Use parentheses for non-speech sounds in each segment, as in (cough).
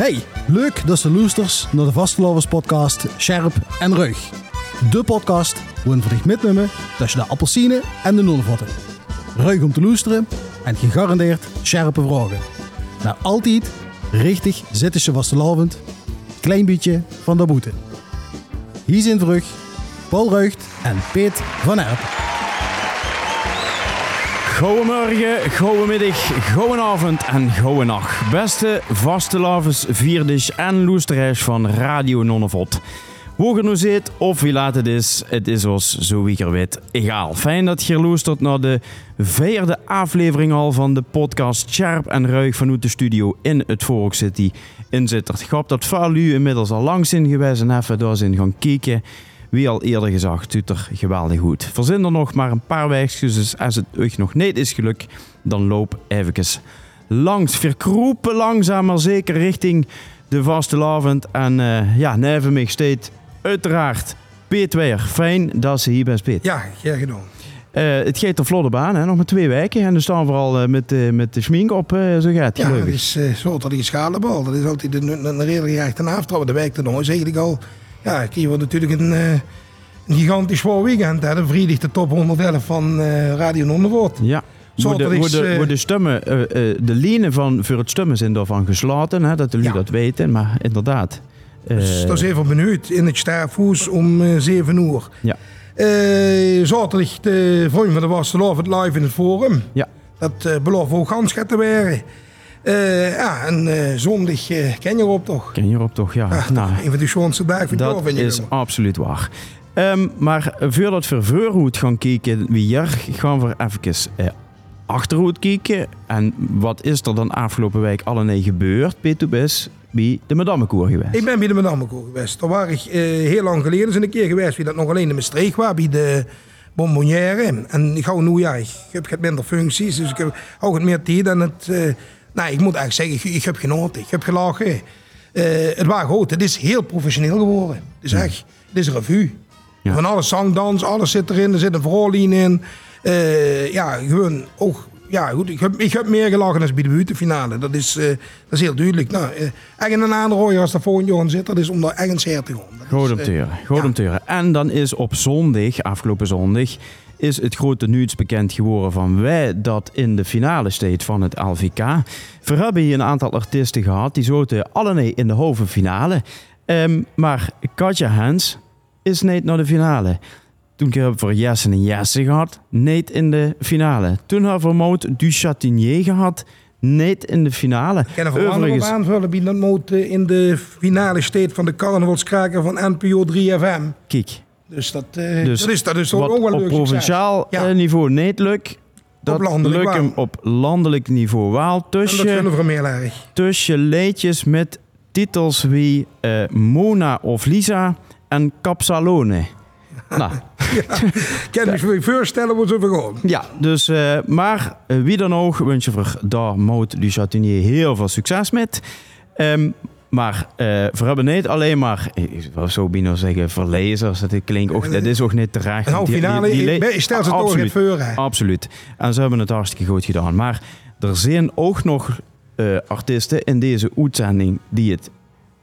Hey, leuk dat ze luistert naar de Vastelovers podcast Scherp en Rug. De podcast waarin dich mitnemen tussen de appelsine en de nulvotten. Ruig om te luisteren en gegarandeerd scherpe vragen. Maar altijd richtig zitten ze vastelovend. Klein beetje van de boete. Hier zijn terug Paul Ruigt en Peet van Erpen. Goedemorgen, goedemiddag, goedenavond en goedenacht. Beste vaste lavens, vierders en loesterijs van Radio Nonnevot. Hoe je nu zit of wie laat het is, het is ons zo wie er weet egaal. Fijn dat je luistert naar de vierde aflevering al van de podcast Sharp en Ruig vanuit de studio in het Fork City in Zittert. Ik hoop dat veel u inmiddels al langs zijn geweest en even daar zijn gaan kijken. Wie al eerder gezegd, doet er geweldig goed. Verzin er nog maar een paar wijsjes, als het euch nog niet is gelukt, dan loop even langs. Verkroepen langzaam maar zeker richting de vaste lavend. En uh, ja, neven mij steeds uiteraard Peet weer. Fijn dat ze hier bent, Peet. Ja, gedaan. Uh, het gaat de vlotte baan, hè? nog maar twee weken. En dan staan we al uh, met, uh, met de schmink op, zo gaat het. Ja, dat is zo dat die schalenbal. Dat is altijd een, een, een redelijk echte aftrap. De week erna is eigenlijk al ja, ik wordt natuurlijk een, uh, een gigantisch zwaar weekend. Hè. De vrijdag de top 111 van uh, Radio Nonderwoord. Ja. Voor de, is, de, uh, stemmen, de lijnen van, voor het stemmen zijn daarvan gesloten, hè, dat jullie ja. dat weten. Maar inderdaad. Dus dat is even benieuwd. In het Staarvoes om 7 uur. Ja. zaterdag de Vriend van de het live in het Forum. Ja. Dat belooft ook gans te werden. Uh, ja, en uh, zondag uh, ken je erop toch? Ken je erop toch, ja. Ach, nou, een van de schoonste dagen van Dat is absoluut waar. Um, maar voordat we vervoerhoed gaan kijken wie hier, gaan we even uh, achterhoed kijken. En wat is er dan afgelopen week allemaal gebeurd, Peter Bes, bij de Madammekoer geweest? Ik ben bij de Madammekoer geweest. Daar was ik heel lang geleden eens een keer geweest, wie dat nog alleen in mijn streek was, bij de bonbonnière. En ik hou nu, ja, ik heb minder functies, dus ik heb ook het meer tijd en het... Nee, ik moet eigenlijk zeggen, ik heb genoten. Ik heb gelachen. Uh, het was goed. Het is heel professioneel geworden. Het is echt, het is een revue. Ja. Van alles zangdans, alles zit erin. Er zit een voorlijn in. Uh, ja, gewoon ook... Ja, goed, ik heb, ik heb meer gelachen dan bij de buitenfinale. Dat is, uh, dat is heel duidelijk. Nou, uh, echt een aanrooien als er voor een zit, dat is om daar ergens her te gaan. Goed om te horen. En dan is op zondag, afgelopen zondag, is het grote nieuws bekend geworden van wij dat in de finale steed van het LVK. We hebben hier een aantal artiesten gehad die zoten allemaal in de halve finale. Um, maar Katja Hens is niet naar de finale. Toen hebben we voor Jesse en Jesse gehad, niet in de finale. Toen hebben we Maud du Chatinier gehad, niet in de finale. Ik kan er Overigens... aanvullen bij dat Maud in de finale steed van de carnavalskraker van NPO 3FM. Kijk. Dus dat, uh, dus dat is, dat is ook wel Op provinciaal ja. Eh, niveau niet lukt. Dat op landelijk lukt hem op landelijk niveau wel. Tussen, en dat vinden we erg. Tussen leedjes met titels wie uh, Mona of Lisa en Capsalone. (laughs) nou. ja, kan je je voorstellen hoe ze gewoon. Ja, dus, uh, maar wie dan ook, wens je voor daar Maud heel veel succes met. Um, maar uh, we hebben niet alleen maar, ik zou bijna zeggen, verlezers. Dat klinkt ook, dat is ook niet terecht. Nou, finale, die, die, die stel ze toch in voor. Absoluut. En ze hebben het hartstikke goed gedaan. Maar er zijn ook nog uh, artiesten in deze uitzending die het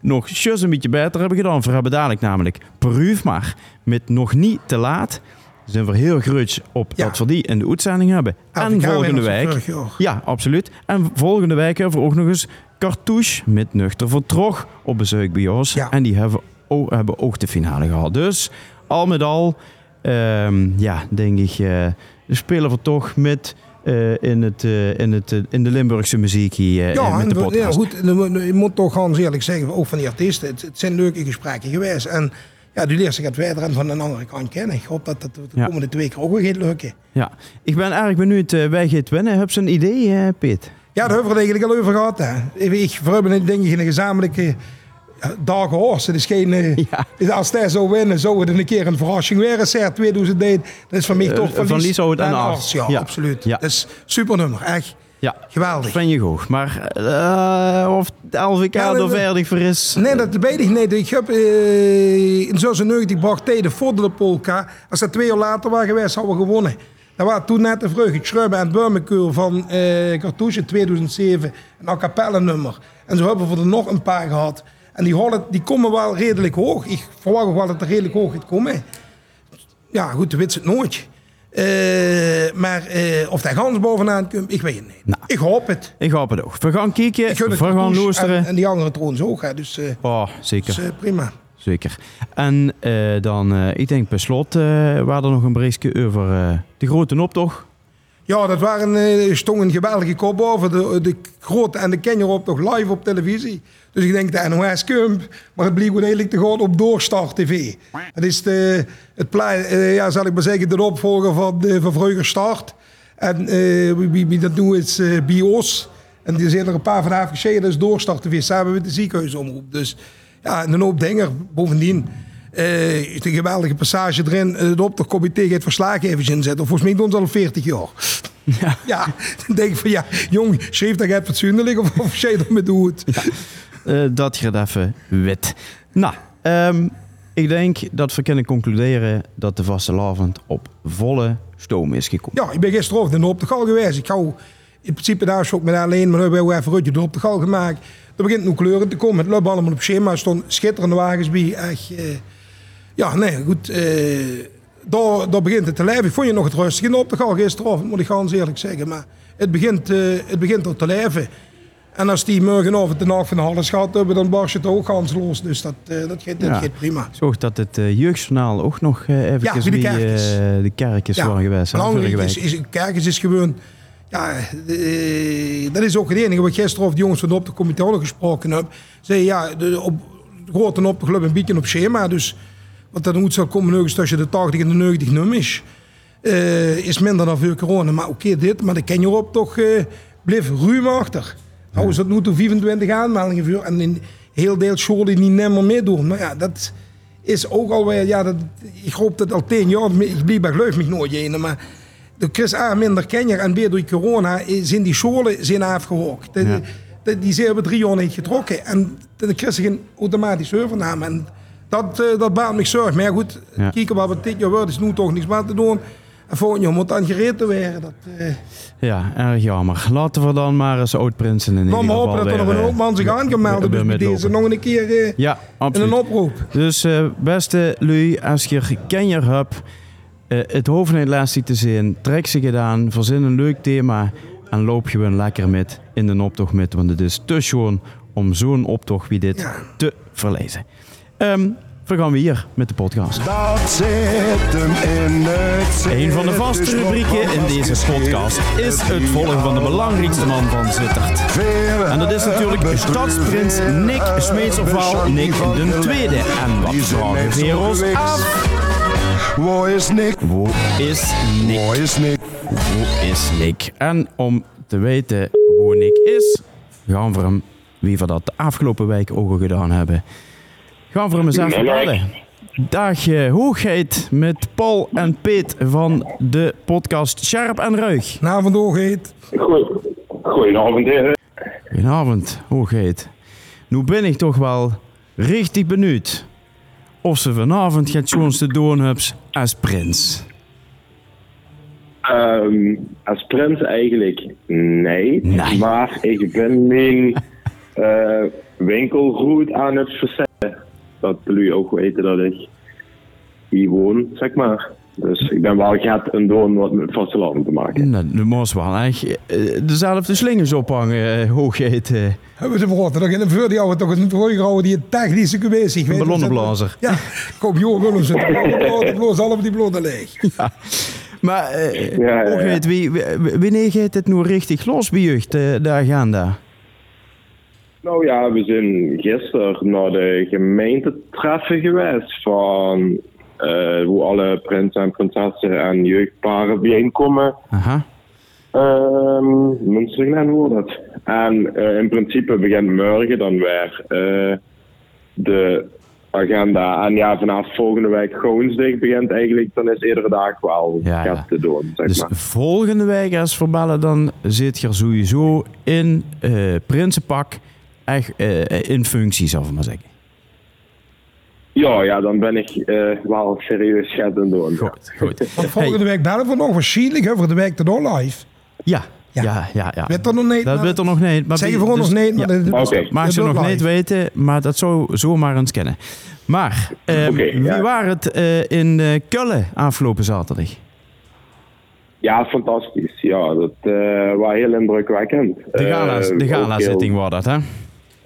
nog just een beetje beter hebben gedaan. We hebben dadelijk namelijk Proef maar met nog niet te laat. Zijn we heel groot op ja. dat we die in de uitzending hebben. en volgende week. Ja, absoluut. En volgende week hebben we ook nog eens Cartouche met Nuchter Vertrog op bezoek bij ons. Ja. En die hebben ook, hebben ook de finale gehad. Dus al met al, um, ja, denk ik, uh, spelen we toch met. Uh, in, het, uh, in, het, in de Limburgse muziek hier ja, met de podcast. Ja, goed. Je moet toch gewoon eerlijk zeggen, ook van die artiesten, het, het zijn leuke gesprekken geweest. En ja, de eerste gaat verder van een andere kant kennen. Ik hoop dat dat de ja. komende twee keer ook weer gaat lukken. Ja, ik ben eigenlijk benieuwd, uh, wij gaat winnen. Heb je een idee, uh, Piet? Ja, daar hebben we het eigenlijk al over gehad. Hè. Ik, we hebben denk ik een gezamenlijke dag. Het is geen, (laughs) ja. Als hij zou winnen, zou het een keer een verrassing weer zijn. 2000 Dat is voor mij toch van Lies en Ars. Ja, ja, absoluut. Ja. Dat is super nummer, echt. Ja, geweldig. Vind je goed. Maar uh, of de LVK ja, er verder voor is? Nee, dat weet ik niet. Ik heb uh, in 96 bracht tegen voor de polka. Als dat twee jaar later was geweest, hadden we gewonnen. Dat was toen net de vreugd. Het Schrubben en Burmekeur van eh Cartouche in 2007. Een a cappella nummer. En zo hebben we er nog een paar gehad. En die, die komen wel redelijk hoog. Ik verwacht ook wel dat het redelijk hoog gaat komen. Ja, goed, de wit het nooit. Eh, maar eh, of hij gans bovenaan komt, ik weet het niet. Nou. Ik hoop het. Ik hoop het ook. We gaan kijken, we gaan luisteren. En, en die andere trouwens ook. Hè. Dus, eh, Oh, zeker. dus prima. Zeker. En dan, ik denk per slot, waar er nog een berichtje over de grote optocht. Ja, dat waren eh stond een geweldige kop over. De, de grote en de op nog live op televisie. Dus ik denk de NOS Kump. Maar het bleek eigenlijk te gaan op Doorstart TV. Het is de, het eh, ja, zal ik maar zeggen, de opvolger van, de, van Vroeger Start. En eh, wie, wie, dat doet is eh, BIOS. En die zijn er een paar van afgescheiden. Dat is Doorstart TV samen met de ziekenhuisomroep. Dus ja, en een hoop dingen. Bovendien... eh is een geweldige passage erin. Eh, Het optochtcomité gaat verslagen even inzetten. Volgens mij doen ze al 40 jaar. (laughs) Ja. dan denk ik van ja, jong, schreef dat het fatsoenlijk of, of jij dat met doet. Eh, dat gaat even wit. Nou, ehm, ik denk dat we kunnen concluderen dat de vastelavond op volle stoom is gekomen. Ja, ik ben gisteren op de gal geweest. Ik hou in principe daar ook met alleen, maar we hebben even rutje op de gal gemaakt. Er begint nu kleuren te komen. Het loopt allemaal op schema. Er stonden schitterende wagens bij. Echt, eh, ja, nee, goed. eh, daar, daar begint het te leven. Ik vond je nog het rustig op de gal gisteravond, moet ik gewoon eerlijk zeggen. Maar het begint, eh, het begint er te leven. En als die morgenavond de nacht van de halles gaat hebben, dan barst het ook kansloos. Dus dat, eh, dat, gaat, dat Ja. gaat prima. Zorg dat het uh, jeugdjournaal ook nog even Ja, bij de kerkjes. de kerkjes waren geweest. belangrijk is, is, Kerkens is gewoon... Ja, dat is ook het enige wat gisteren over de jongens van de op de comité gesproken heb. Zei ja, de, op grote op de club een beetje op schema. Dus wat dat moet zal komen ergens tussen de 80 en de 90 nummers. Eh, is minder dan veel corona. Maar oké, dit. Maar de ken je op toch eh bleef ruim achter. Nou is dat nu toe 25 aanmeldingen voor. En in heel deel scholen die niet meer meedoen. Maar ja, dat is ook alweer... Ja, dat, ik hoop dat al 10 jaar... Ik blijf bij geloof me nooit in. Maar de Chris A. minder kenjer en B. door corona eh, zijn die scholen zijn afgehokt. De- Ja. de- die zijn we drie jaar niet getrokken. En krijg je geen automatische overname. En dat, eh, dat baart me zorg. Maar ja, goed, Ja. kijken wat we dit jaar worden. is nu toch niks meer te doen. En volgend jaar moet dan gereden worden. Dat, eh, Ja, erg jammer. Laten we dan maar eens oud-prinsen in ieder geval hopen dat er nog een eh, hoop man zich aangemeld weer Dus bij deze nog een keer eh, Ja, in een oproep. Dus eh, beste lui, als je kenjer hebt, eh, het hoofd niet lastig te zien, trek ze gedaan, verzin een leuk thema en loop gewoon lekker met in de optocht met, want het is te schoon om zo'n optocht wie dit Ja. te verlezen. Ehm we gaan weer met de podcast. Dat zit hem in het Een van de vaste rubrieken in deze podcast is het volgen van de belangrijkste man van Zittert. En dat is natuurlijk stadsprins Nick Smeetserval, Nick de Tweede. En wat vragen we ons af? Is Nick? Wo is Nick? Waar is Nick? Wo is Nick? En om te weten hoe Nick is, gaan we hem, wie we dat de afgelopen week ook al gedaan hebben, gaan we hem eens even bellen. Dag eh, hoogheid met Paul en Peet van de podcast Scherp en Ruig. Heet. Goeie- Goedenavond, heren. Goedenavond, hoogheid. Nu ben ik toch wel richtig benieuwd of ze vanavond gaat zo'n te doen hebben als prins. Ehm, als prins eigenlijk nee. Nee. Maar ik ben mijn eh winkelroute aan het verzetten. Dat jullie ook weten dat ik hier woon, zeg maar. Dus ik ben wel gaat een doen wat met vasteland te maken. Nou, de moest wel echt eh, dezelfde slingers ophangen, eh, hoogheid. eh, Hebben ze verrotten. Nog in een vuur die houden toch een terughouden die een technische geweest is. Een ballonnenblazer. Ja, kom joh, willen ze. De bloos allemaal die blote leeg. Maar, eh Ja, ja, ja. hoogheid, wie, wie- wanneer gaat het nu richtig los bij jeugd, eh, de agenda? Nou ja, we zijn gisteren naar de gemeentetreffen geweest van eh, hoe alle prinsen en prinsessen en jeugdparen bijeenkomen. Aha. Ehm Münsterland wordt het. En eh, in principe begint morgen dan weer eh, de agenda. En ja, vanaf volgende week Goonsdig begint eigenlijk, dan is iedere dag wel Ja, te doen, zeg Dus maar. volgende week als verbellen, dan zit je sowieso in prinsenpak echt eh, in functie, zal ik maar zeggen. Ja, ja, dan ben ik eh, wel serieus gaat doen. Goed, goed. (laughs) Want volgende week bellen we nog waarschijnlijk hè, voor de week erdoor live. Ja, Ja. ja, ja. ja, Weet er nog niet. Dat maar- weet er nog niet. Maar we gewoon dus- nog niet. ja. maar dat- Oké. Mag ze nog live. niet weten, maar dat zou zomaar eens kennen. Maar, ehm, wie ja. waren het eh, in eh Kullen afgelopen zaterdag? Ja, fantastisch. Ja, dat was heel indrukwekkend. De gala- de ook gala-zitting was dat, hè?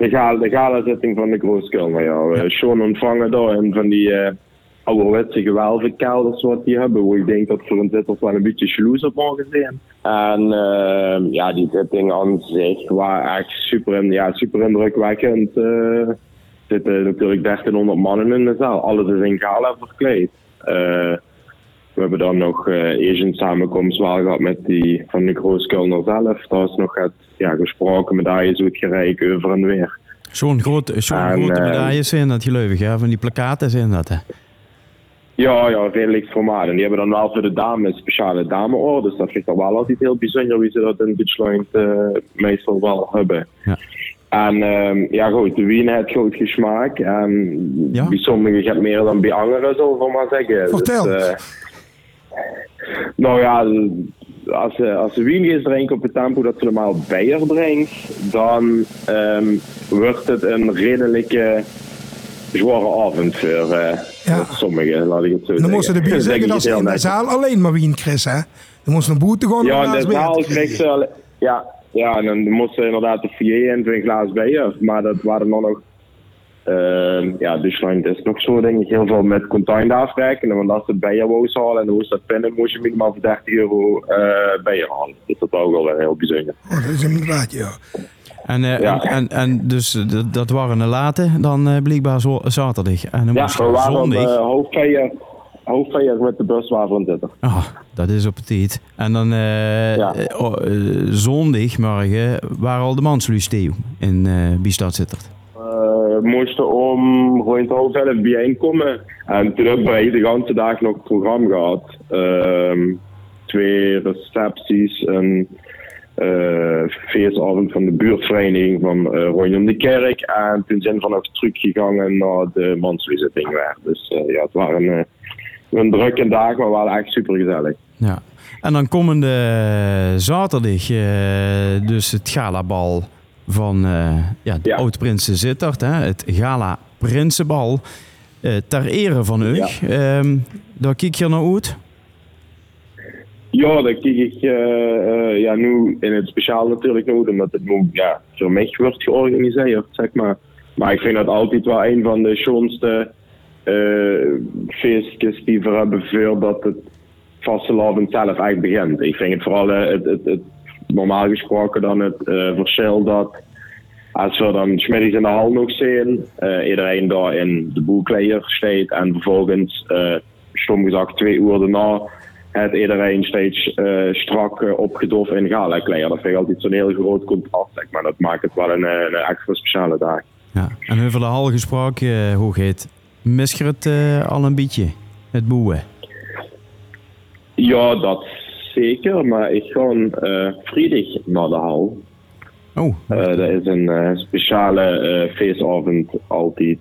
De, gala, de gala-zitting van de Grootskilmer, ja. ja. Sean ontvangen daar en van die eh ouderwetse gewelvenkelders wat die hebben. Waar ik denk dat voor een zitters wel een beetje jaloers op mogen zijn. En eh, ja, die zitting aan zich was echt super, in- ja, super indrukwekkend. eh. Er zitten natuurlijk 1300 mannen in de zaal. Alles is in gala verkleed. We hebben dan nog eh Asian samenkomst wel gehad met die van de Grootskilner zelf. Daar is nog het, ja, gesproken, medailles uitgereikt over en weer. Zo'n groot, zo'n grote eh, medailles zijn dat gelukkig, hè? Van die plakaten zijn dat, hè? Ja, ja, redelijk formaat. En die hebben dan wel voor de dames speciale dameorders. Dat vind ik dan wel altijd heel bijzonder wie ze dat in Duitsland eh, meestal wel hebben. Ja. En ehm, ja goed, de wien heeft goed gesmaak. En Ja? bij sommigen gaat meer dan bij anderen, zullen we maar zeggen. Vertel. Dus, eh, nou ja, als ze, als ze drinken op het tempo dat ze normaal bier drinkt, dan ehm, wordt het een redelijke zware avond voor eh, Ja. sommigen, laat ik het zo Dan zeggen. moesten de bier zeg zeggen dat ze in de zaal alleen maar wien Chris, hè? Dan moesten een boete gewoon Ja, in de zaal kreeg ze... Ja, ja, en dan moest ze inderdaad de in voor een glaas bier. Maar dat waren dan nog... ehm, ja, Duitsland is nog zo, denk ik, heel veel met container afrekenen. Want als ze bier wou halen en moest dat pinnen, moest je minimaal voor 30 euro eh bier halen. Dus dat was ook wel weer heel bijzonder. Oh, dat is inderdaad, ja. En, eh, Ja. en, en, en dus eh, dat- dat waren een late dan blijkbaar zo, zaterdag. En dan Ja, moest we je waren op zondag... uh, hoofdfeier, hoofdfeier met de bus waarvan zitten. Ah, dat is op het tijd. En dan eh Ja. oh, zondagmorgen waren al de mansluis Theo in eh Biestad Zittert. Moesten om rond half elf bijeenkomen. En toen hebben wij de hele dag nog het programma gehad. Ehm, twee recepties, een eh, feestavond van de buurtvereniging van eh rondom de kerk. En toen zijn we nog teruggegaan naar de mansluiszitting weer. Dus eh, ja, het waren eh, een drukke dag, maar wel echt super gezellig. Ja. En dan komende zaterdag dus het galabal van eh, ja, de Ja. Oud-Prinsen Zittert. Hè, het Gala Prinsenbal. eh, ter ere van u. Ehm, daar kijk je naar uit. Ja, dat kijk ik eh, ja, nu in het speciaal natuurlijk nog, omdat het nu ja, voor mij wordt georganiseerd, zeg maar. Maar ik vind dat altijd wel een van de schoonste feestjes die we hebben voordat het vastelavond zelf eigenlijk begint. Ik vind het vooral het, het, het, normaal gesproken dan het eh, verschil dat als we dan smiddags in de hal nog zien, eh, iedereen daar in de boekleier staat en vervolgens, eh stom gezegd, twee uur daarna het iedereen steeds strak uh, opgedoft in gala kleden. Dat vind ik altijd zo'n heel groot contrast, zeg maar. Dat maakt het wel een, een extra speciale dag. Ja. En over de hal gesproken, eh, hoe heet Mis je het al een beetje? Het boeien? Ja, dat zeker, maar ik ga uh, vrijdag naar de hal. Oh, Uh, dat is een uh, speciale feestavond altijd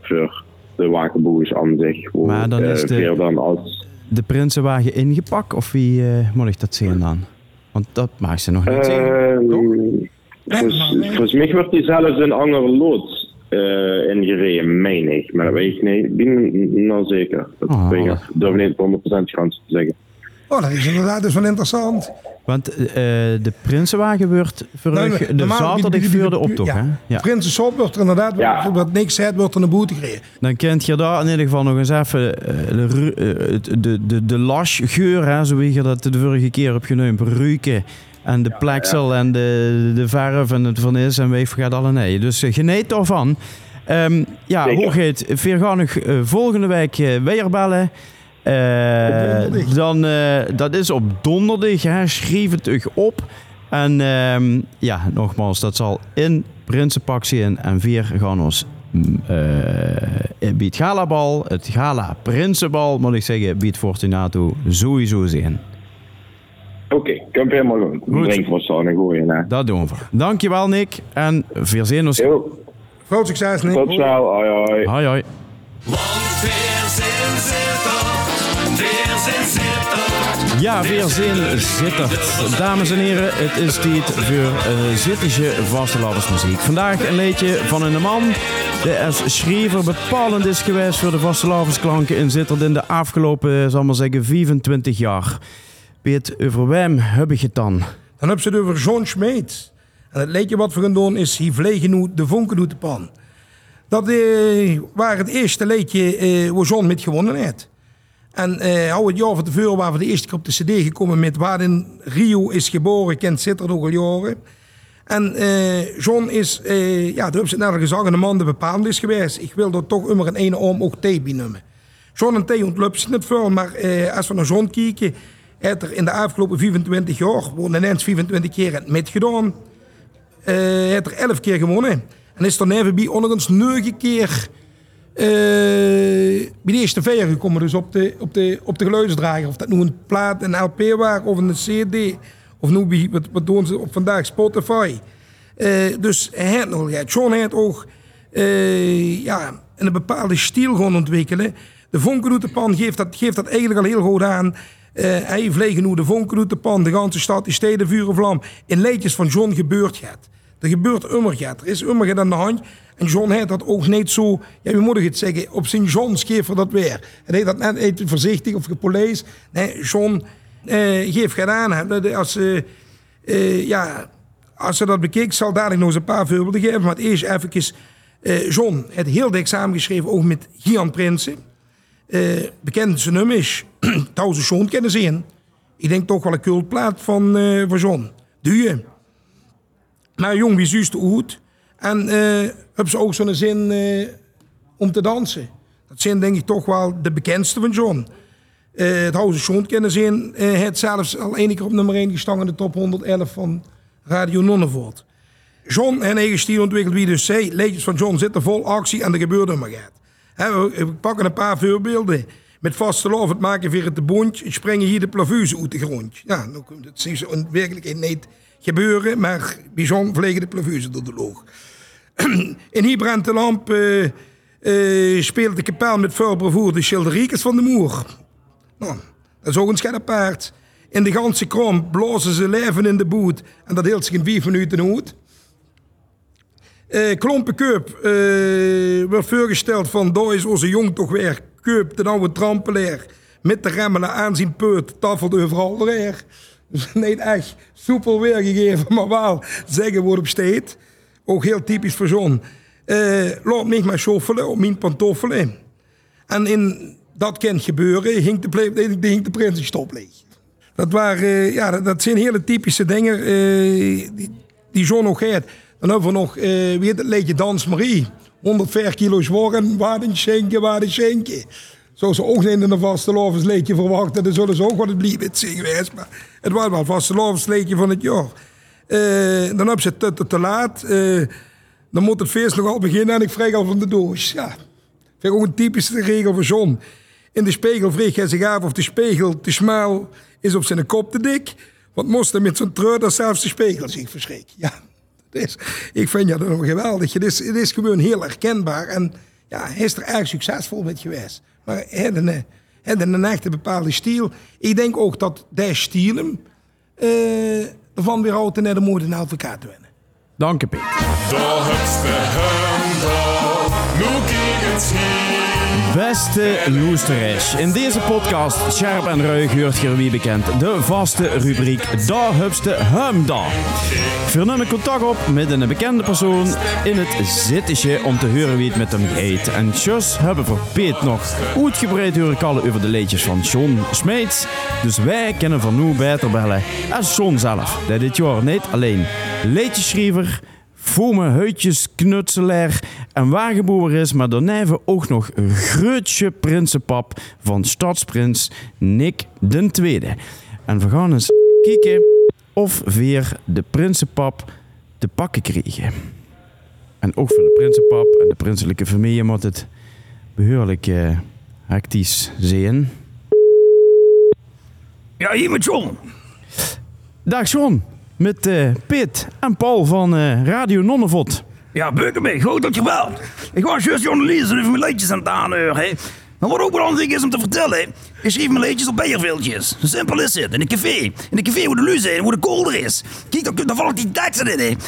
voor de wakenboers aan zich. Maar dan is de, dan als... de prinsenwagen ingepakt of wie moet ik dat zien dan? Want dat mag ze nog niet zien, toch? Volgens mij wordt die zelfs een andere loods uh, ingereden, meen ik. Maar dat weet ik niet. Ben nou zeker. Dat oh, ben ik durf niet 100% kans te zeggen. Oh, dat is inderdaad dus wel interessant. Want uh, de Prinsenwagen wordt voor nee, de zaterdag voor de optocht, ja. hè? Ja. Prinsenshop wordt er inderdaad, ja. wat niks zegt, wordt er een boete gekregen. Dan kent je daar in ieder geval nog eens even uh, de, de, de, de lasgeur, hè, zo wie je dat de vorige keer hebt genoemd, ruiken. En de pleksel en de, de verf en het van is en weef gaat alle nee. Dus uh, geniet daarvan. Um, ja, Zeker. hoogheid, veerganig uh, volgende week uh, weer bellen. Uh, dan, uh, dat is op donderdag. Hè. Schrijf het u op. En uh, ja, nogmaals, dat zal in Prinsenpak zijn. En vier gaan ons uh, bij het galabal, het gala Prinsenbal, moet ik zeggen, bij het Fortunato sowieso zijn. Oké, okay, komt helemaal goed. goed. Drink voor zo'n gooien. Hè. Dat doen we. Dankjewel, Nick. En veel zin ons. Groot succes, Nick. Tot snel. Hoi, hoi. Hoi, hoi. Weerzin zittert, weerzin zittert. Ja. Dames en heren, het is tijd voor uh, Zittische vastelavondsmuziek. Vandaag een liedje van een man die als schrijver bepalend is geweest voor de vastelavondsklanken in Zittert in de afgelopen, zal maar zeggen, 25 jaar. Piet, over wem heb ik het dan? Dan heb ze het over John Schmeet. En het liedje wat we gaan doen is Hier vliegen nu de vonken de pan. Dat eh, was het eerste liedje eh, waar John met gewonnen heeft. En eh, al het jaar van tevoren waren we de eerste keer op de cd gekomen met Waarin Rio is geboren, kent Zitter nog al jaren. En eh, John is, eh, ja, daar heb ze net al gezegd, een man die bepalend is geweest. Ik wil er toch immer een ene om ook thee benoemen. John en thee ontlupt ze niet veel, maar eh, als we naar John kijken, heeft er in de afgelopen 25 jaar, woont ineens 25 keer het metgedaan, eh heeft er 11 keer gewonnen. En is er neven bij ondanks 9 keer bij de eerste vier gekomen. Dus op de, op de, op de geluidsdrager. Of dat nu een plaat, een LP was of een CD. Of nu wat, doen ze op vandaag, Spotify. Eh, dus heeft nog ja, John heeft ook eh, ja, een bepaalde stijl gaan ontwikkelen. De vonkenroetepan geeft dat, geeft dat eigenlijk al heel goed aan. Eh, hij vliegen nu de vonkenroetepan, de ganse stad, die steden, vuur en vlam. In leedjes van John gebeurt gaat. Er gebeurt gaat. Er is gaat aan de hand. En John heeft dat ook niet zo, ja, wie moet het zeggen, op zijn John geeft dat weer. Hij deed dat net niet voorzichtig of gepolees. Nee, John eh, geeft gedaan. Als, eh, eh, ja, als ze dat bekijkt, zal dadelijk nog eens een paar voorbeelden geven. Maar eerst even, eh, John heeft heel dik samengeschreven, ook met Gian Prinsen. Eh, bekend zijn nummers, trouwens (clears throat) John kennen zien. Ik denk toch wel een cultplaat van, van John. Je? Maar jong, wie zuust oud. En eh hebben ze ook zo'n zin eh, om te dansen. Dat zijn denk ik toch wel de bekendste van John. Eh het House John kennen zien. eh het zelfs al één keer op nummer 1 gestaan in de top 111 van Radio Nonnevoort. John en eigen stijl ontwikkeld wie dus zei. Leedjes van John zitten vol actie en er gebeurt er maar gaat. We, pakken een paar voorbeelden. Met vaste lof, het maken weer het boontje. Springen hier de plavuze uit de grond. Ja, nou, dat zie je in werkelijkheid niet gebeuren. Maar bij John vliegen de plavuze door de loog. (clears throat) In hier brandt de lamp. eh, eh, speelt de kapel met bravoure de schilderiekjes van de moer. Nou, dat is ook een scherp paard. In de ganse krom blazen ze leven in de boet. En dat hield zich in vijf minuten uit. Eh Klompenkuip eh wordt voorgesteld van daar is onze jong toch weer. Kuip, de oude trampelaar. Met de remmen aan zijn peut, tafelt overal weer. (laughs) Niet echt soepel weergegeven, maar wel zeggen wordt op steed. Ook heel typisch voor zo'n. Eh laat mij maar schoffelen op mijn pantoffelen. En in dat kan gebeuren, hing de, ple- de, de prinsenstop leeg. Dat, waren, eh, ja, dat, zijn hele typische dingen eh, die, die zo nog heeft. Dan hebben we nog, eh heet het liedje Dans Marie. 104 kilo zworen, waar een schenken, waar een schenken. Zo ze ook niet in een vaste liedje verwachten, dan zullen ze ook wat het blijven zijn. Maar het was wel het vaste liedje van het jaar. Eh, dan heb ze te, te, laat. eh, dan moet het feest nog al beginnen en ik vreeg al van de doos. Ja, vind ik ook een typische regel van John. In de spiegel vreeg hij zich af of de spiegel te smal is of zijn kop te dik. Want moest hij met zo'n treur dat zelfs de spiegel zich verschrikt. Ja, is, ik vind ja, dat nog geweldig. Het is, het is gewoon heel herkenbaar. En ja, hij is er erg succesvol met geweest. Maar hij had een, hij een echte bepaalde stijl. Ik denk ook dat die stijl hem eh, ervan weer houdt naar de moeder een advocaat te winnen. Dank je, Piet. De. Beste Loesteresh, in deze podcast Scherp en Ruig hoort je wie bekend de vaste rubriek Da Hupste Humda. Nemen contact op met een bekende persoon in het zittetje om te horen wie het met hem gaat. En tjus hebben voor Piet nog uitgebreid horen kallen over de leedjes van John Smeets. Dus wij kunnen van nu beter bellen als John zelf, die dit jaar niet alleen leedjeschrijver, Fome huidjesknutselaar en wagenboer is, maar daarna ook nog een grootje prinsenpap van stadsprins Nick den Tweede. En we gaan eens kijken of weer de prinsenpap te pakken krijgen. En ook voor de prinsenpap en de prinselijke familie moet het behoorlijk eh, hectisch zijn. Ja, hier met John. Dag John, met eh, Piet en Paul van eh, Radio Nonnevot. Ja, Beukenbeek, goed dat je belt. Ik was juist journalist en even mijn liedjes aan het aanheuren. Maar wat ook belangrijk is om te vertellen, ik schreef mijn liedjes op beierviltjes. Zo simpel is het. In een café. In een café waar de luz is, waar de kolder is. Kijk, dan, dan val ik die teksten in.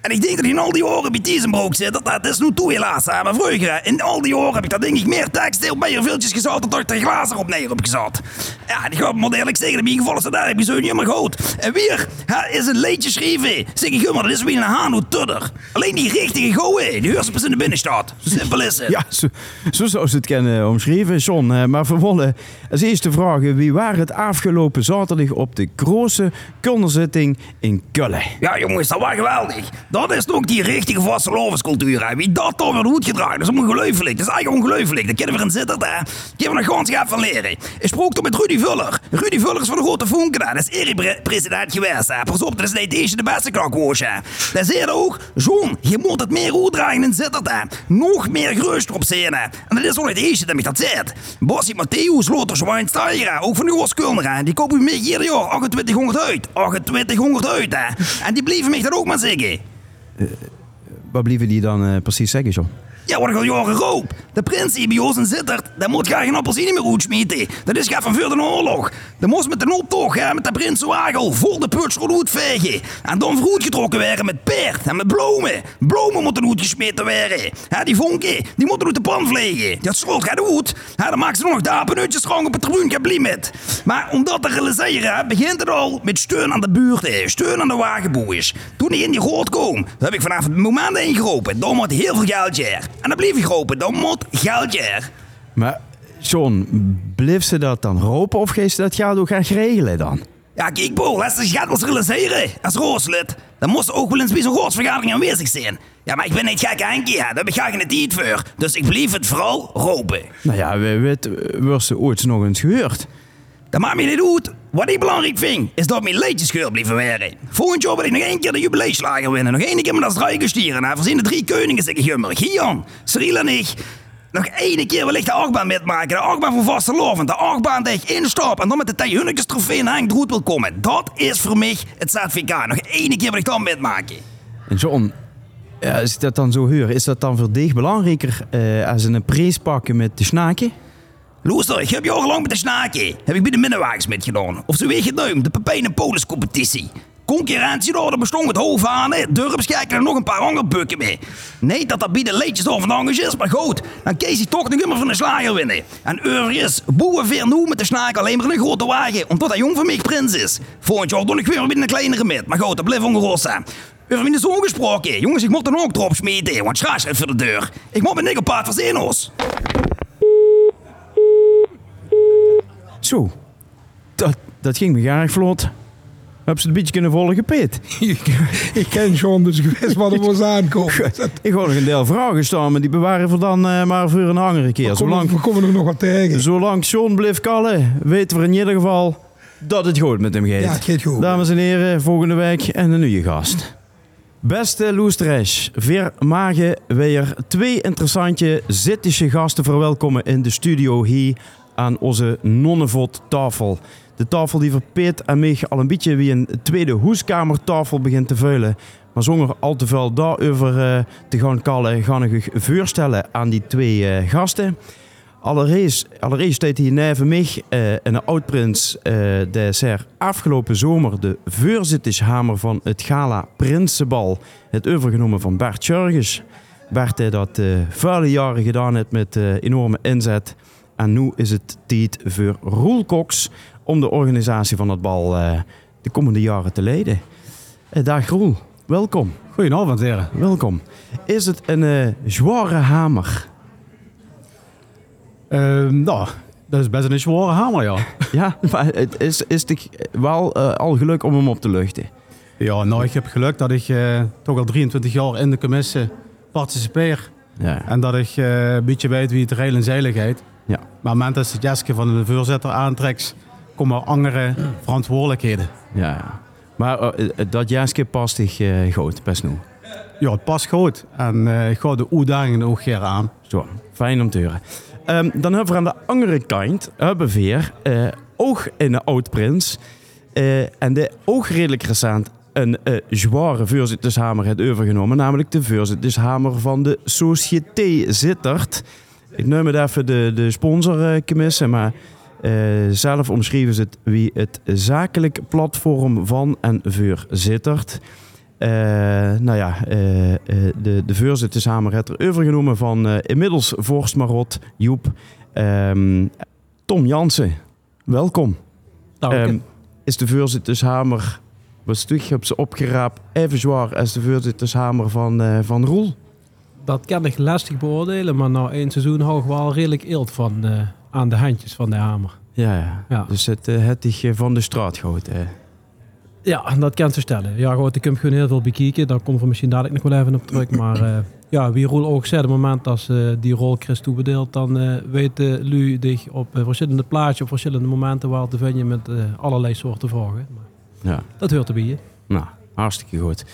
En ik denk dat in al die oren bij Tiesenbroek zit. Dat, dat is nu toe helaas. Hè. Maar vroeger, in al die oren heb ik dat denk ik meer teksten op beierviltjes gezet dan dat ik er glazen op neer heb gezet. Ja, en ik ga moet eerlijk zeggen, in ieder geval is dat je zo niet helemaal goed. En weer hè, is een liedje schrijven. Zeg ik, maar dat is weer een Hano Tudder. Alleen die richtige goeie, die heerst pas in de binnenstad. Zo simpel is het. Ja, zo, zo zou ze het kunnen omschrijven, John. Maar vervolgens, als eerste vraag, wie waren het afgelopen zaterdag op de grote kunderzitting in Kullen? Ja, jongens, dat was geweldig. Dat is ook die richtige vastelovenscultuur. hè. Wie dat dan weer goed gedragen, dat is ongelooflijk. Dat is eigenlijk ongelooflijk. Dat kunnen we in zitten, hè. Hebben we nog gewoon van leren. Ik sprak toen met Rudy Vuller. Rudy Vuller is van de Grote Vonken. Dat is ERI-president geweest, hè. Pas op, dat is niet deze de beste krakwoos, hè. Dat zei hij ook. John, je moet het meer uitdragen in zitten, hè. Nog meer gerust zijn, hè. En dat is ook niet de eerste dat mij dat zegt. Bossie Matthäus, Lothar Schweinsteiger, ook van de Oostkulner, hè. Die kopen mij ieder jaar 2800 uit. 2800 uit, hè. En die blijven mij dat ook maar zeggen. Hva blir vi de derne presis, jeg ikke? Ja, ik al jaren roep. De prins die bij ons in Zittert, dat moet graag een appelsine meer uitsmeten. Dat is van de oorlog. Dat moest met een optocht, hè, met de prins Wagel, voor de putschrol uitvegen. En dan vroeg getrokken werden met peert en met bloemen. Bloemen moeten uitgesmeten worden. Ja, die vonken, die moeten uit de pan vliegen. Dat schrolt gaat. Ja, dan maken ze nog de apenutjes schoon op het tribune met. Maar om dat te realiseren, hè, begint het al met steun aan de buurt, hè. steun aan de wagenboers. Toen ik in die goot kwam, heb ik vanaf het moment ingeroepen. Dan moet heel veel geld. En dan bleef ik roepen, dan moet geld jaar. Maar John, bleef ze dat dan ropen of geest ze dat geld ook gaan regelen dan? Ja, kijk, Paul, laat ze gaat wel eens realiseren. Als rooslid, dan moest ook wel eens bij zo'n roodsvergadering aanwezig zijn. Ja, maar ik ben niet gek Henkie, daar heb ik graag een tijd voor. Dus ik bleef het vooral roepen. Nou ja, we weten, wordt ze ooit nog eens gehoord. Dat maakt me niet uit. Wat ik belangrijk vind, is dat mijn liedjes geur blijven werden. Volgend jaar wil ik nog één keer de jubileumslager winnen. Nog één keer met dat strijken stieren. Nou, voorzien de drie koningen, zeg ik. Gian, Cyril en ik. Nog één keer ik de achtbaan metmaken. De achtbaan van Vastelovend. De achtbaan die ik instap en dan met de Tijhunnekes trofee in Henk Droet wil komen. Dat is voor mij het certificaat. Nog één keer wil ik dat metmaken. En John, ja, ik dat dan zo hoor, is dat dan voor dich belangrijker eh, als een prijs pakken met de snaken? Luister, ik heb jarenlang met de snaken. Heb ik bij de minnenwagens metgedaan. Of je het nu, de Pepijn Polis competitie. Concurrentie daar, bestond het hoofd aan. hè. Durfskijken er nog een paar andere mee. Nee, dat dat bij de over van is, maar goed. Dan kies hij toch nog immer van de slager winnen. En overigens, boeren weer nu met de snaak alleen maar in een grote wagen. Omdat hij jong van mij prins is. Volgend jaar doe ik weer met een kleinere met. Maar goed, dat blijft ongerost zijn. Over mijn zoon gesproken. Jongens, ik moet er ook erop smeten, want schaars uit voor de deur. Ik moet mijn op paard van Zenos. Zo, dat, dat ging me erg vlot. Heb ze het beetje kunnen volgen, Piet? (laughs) ik ken John, dus ik wist wat er was aankomen. (laughs) Ik ga nog een deel vragen staan, maar die bewaren we dan eh, maar voor een andere keer. We komen, Zolang, we komen er nog wat tegen. zolang John blijft kallen, weten we in ieder geval dat het goed met hem gaat. Ja, het gaat goed. Dames en heren, volgende week en een nieuwe gast. Beste Loestresh, weer magen weer twee interessante Zittische gasten verwelkomen in de studio hier aan onze nonnenvot tafel. De tafel die voor Peet en mij al een beetje wie een tweede hoeskamertafel begint te vuilen. Maar zonder al te veel daarover eh, te gaan kallen, ga ik voorstellen aan die twee eh, gasten. Allereerst, allereerst staat hier neven mij eh, een oud-prins eh de er afgelopen zomer de voorzittershamer van het gala Prinsenbal, het overgenomen van Bert Jurgens. Heeft dat vele jaren gedaan heeft met enorme inzet. En nu is het tijd voor Roel Cox om de organisatie van het bal eh, de komende jaren te leiden. Eh, dag Roel, welkom. Goedenavond, heren. Welkom. Is het een eh, zware hamer? Ehm, nou, dat is best een zware hamer, ja. (laughs) Ja, maar het is, is toch wel al geluk om hem op te luchten. Ja, nou, ik heb geluk dat ik toch al 23 jaar in de commissie participeer. Ja. En dat ik een beetje weet wie het rail en zeiligheid. Ja. Maar op het moment dat het jasje van de voorzitter aantrekt, komen er andere verantwoordelijkheden. ja. Maar eh, eh, dat jaarskip past zich eh, goed, best nu. Ja, het past goed. En eh, ik ga de uitdagingen ook graag aan. Zo, fijn om te horen. Ehm, dan hebben we aan de andere kant hebben we weer ook een oud-prins. En de ook redelijk recent een eh, zware voorzittershamer heeft overgenomen. Namelijk de voorzittershamer van de Société Zittert. Ik noem het even de, de sponsorcommissie, maar eh, zelf omschreven ze het wie het zakelijk platform van en voor Zittert. Eh, nou ja, eh, eh, de, de heeft er overgenomen van eh, inmiddels Vorst Marot, Joep, ehm, Tom Jansen. Welkom. Dank je. Ehm, is de voorzittershamer, was terug heb ze opgeraapt, even zwaar als de voorzittershamer van, eh, van Roel? Dat kan ik lastig beoordelen, maar na één seizoen hou ik wel redelijk eelt van eh, aan de handjes van de hamer. Ja, ja. Ja. dus het, eh, het is eh, van de straat eh. Ja, dat kan ze stellen. Ja, goed, ik heb gewoon heel veel bekijken. Daar komt er misschien dadelijk nog wel even op terug. Maar ja, wie Roel ook zei, op het moment dat ze die rol Chris toebedeelt, dan weten Lu dich op verschillende plaatsen, op verschillende momenten wel te vinden met allerlei soorten vragen. Maar Ja. dat hoort erbij. hè. Nou, hartstikke goed.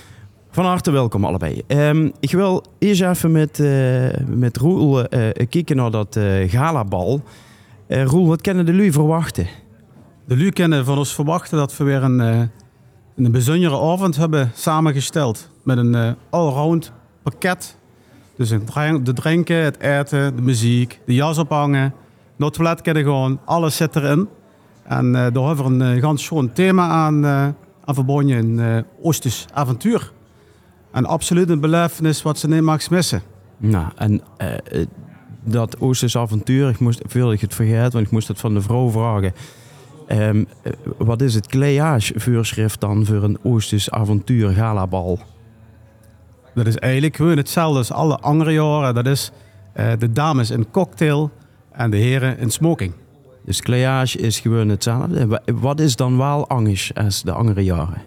Van harte welkom allebei. Ehm, ik wil eerst even met, eh, met Roel eh, kijken naar dat eh galabal. Eh, Roel, wat kennen de lui verwachten? De Lu kunnen van ons verwachten dat we weer een, eh, een bijzondere avond hebben samengesteld. Met een eh, allround pakket. Dus een de drinken, het eten, de muziek, de jas ophangen. Naar het toilet kunnen alles zit erin. En eh, daar hebben we een eh, ganz schoon thema aan, eh, aan verbonden. Een eh Oostisch avontuur. En absoluut een belevenis wat ze niet mag missen. Nou, en eh, eh, dat Oosters avontuur, ik moest, veel ik het vergeet, want ik moest het van de vrouw vragen. Ehm, eh, wat is het kleage-voorschrift dan voor een Oosters avontuur galabal? Dat is eigenlijk gewoon hetzelfde als alle andere jaren. Dat is de dames in cocktail en de heren in smoking. Dus kleage is gewoon hetzelfde. Wa- Wat is dan wel anders als de andere jaren?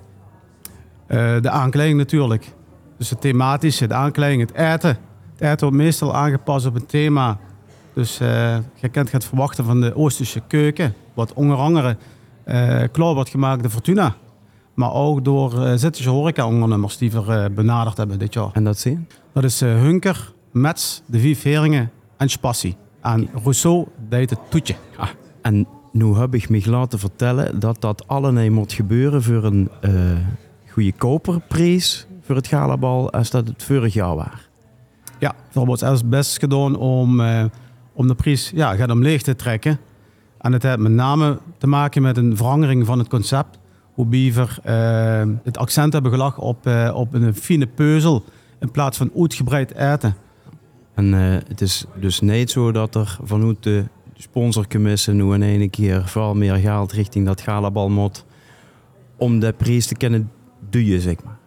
De aankleding natuurlijk. Dus het thematische, de aankleding, het eten. Het eten wordt meestal aangepast op een thema. Dus eh, je kunt het verwachten van de Oosterse keuken. Wat onder andere eh klaar wordt gemaakt door Fortuna. Maar ook door uh, Zittische horeca-ondernemers die we eh, benaderd hebben dit jaar. En dat zien? Dat is eh, Hunker, Mets, De Vief Heringen en Spassi. En Rousseau deed het toetje. Ah, en nu heb ik me laten vertellen dat dat allemaal moet gebeuren voor een eh goede koperprijs voor het galabal als dat het vorig jaar was. Ja, we hebben ons best gedaan om, eh, om de prijs ja, gaat om leeg te trekken. En het heeft met name te maken met een verandering van het concept. Hoe Beaver eh, het accent hebben gelegd op, eh, op een fine peuzel in plaats van uitgebreid eten. En het is dus niet zo dat er vanuit de sponsorcommissie nu in één keer veel meer geld richting dat galabal moet om de prijs te kunnen duwen, zeg maar.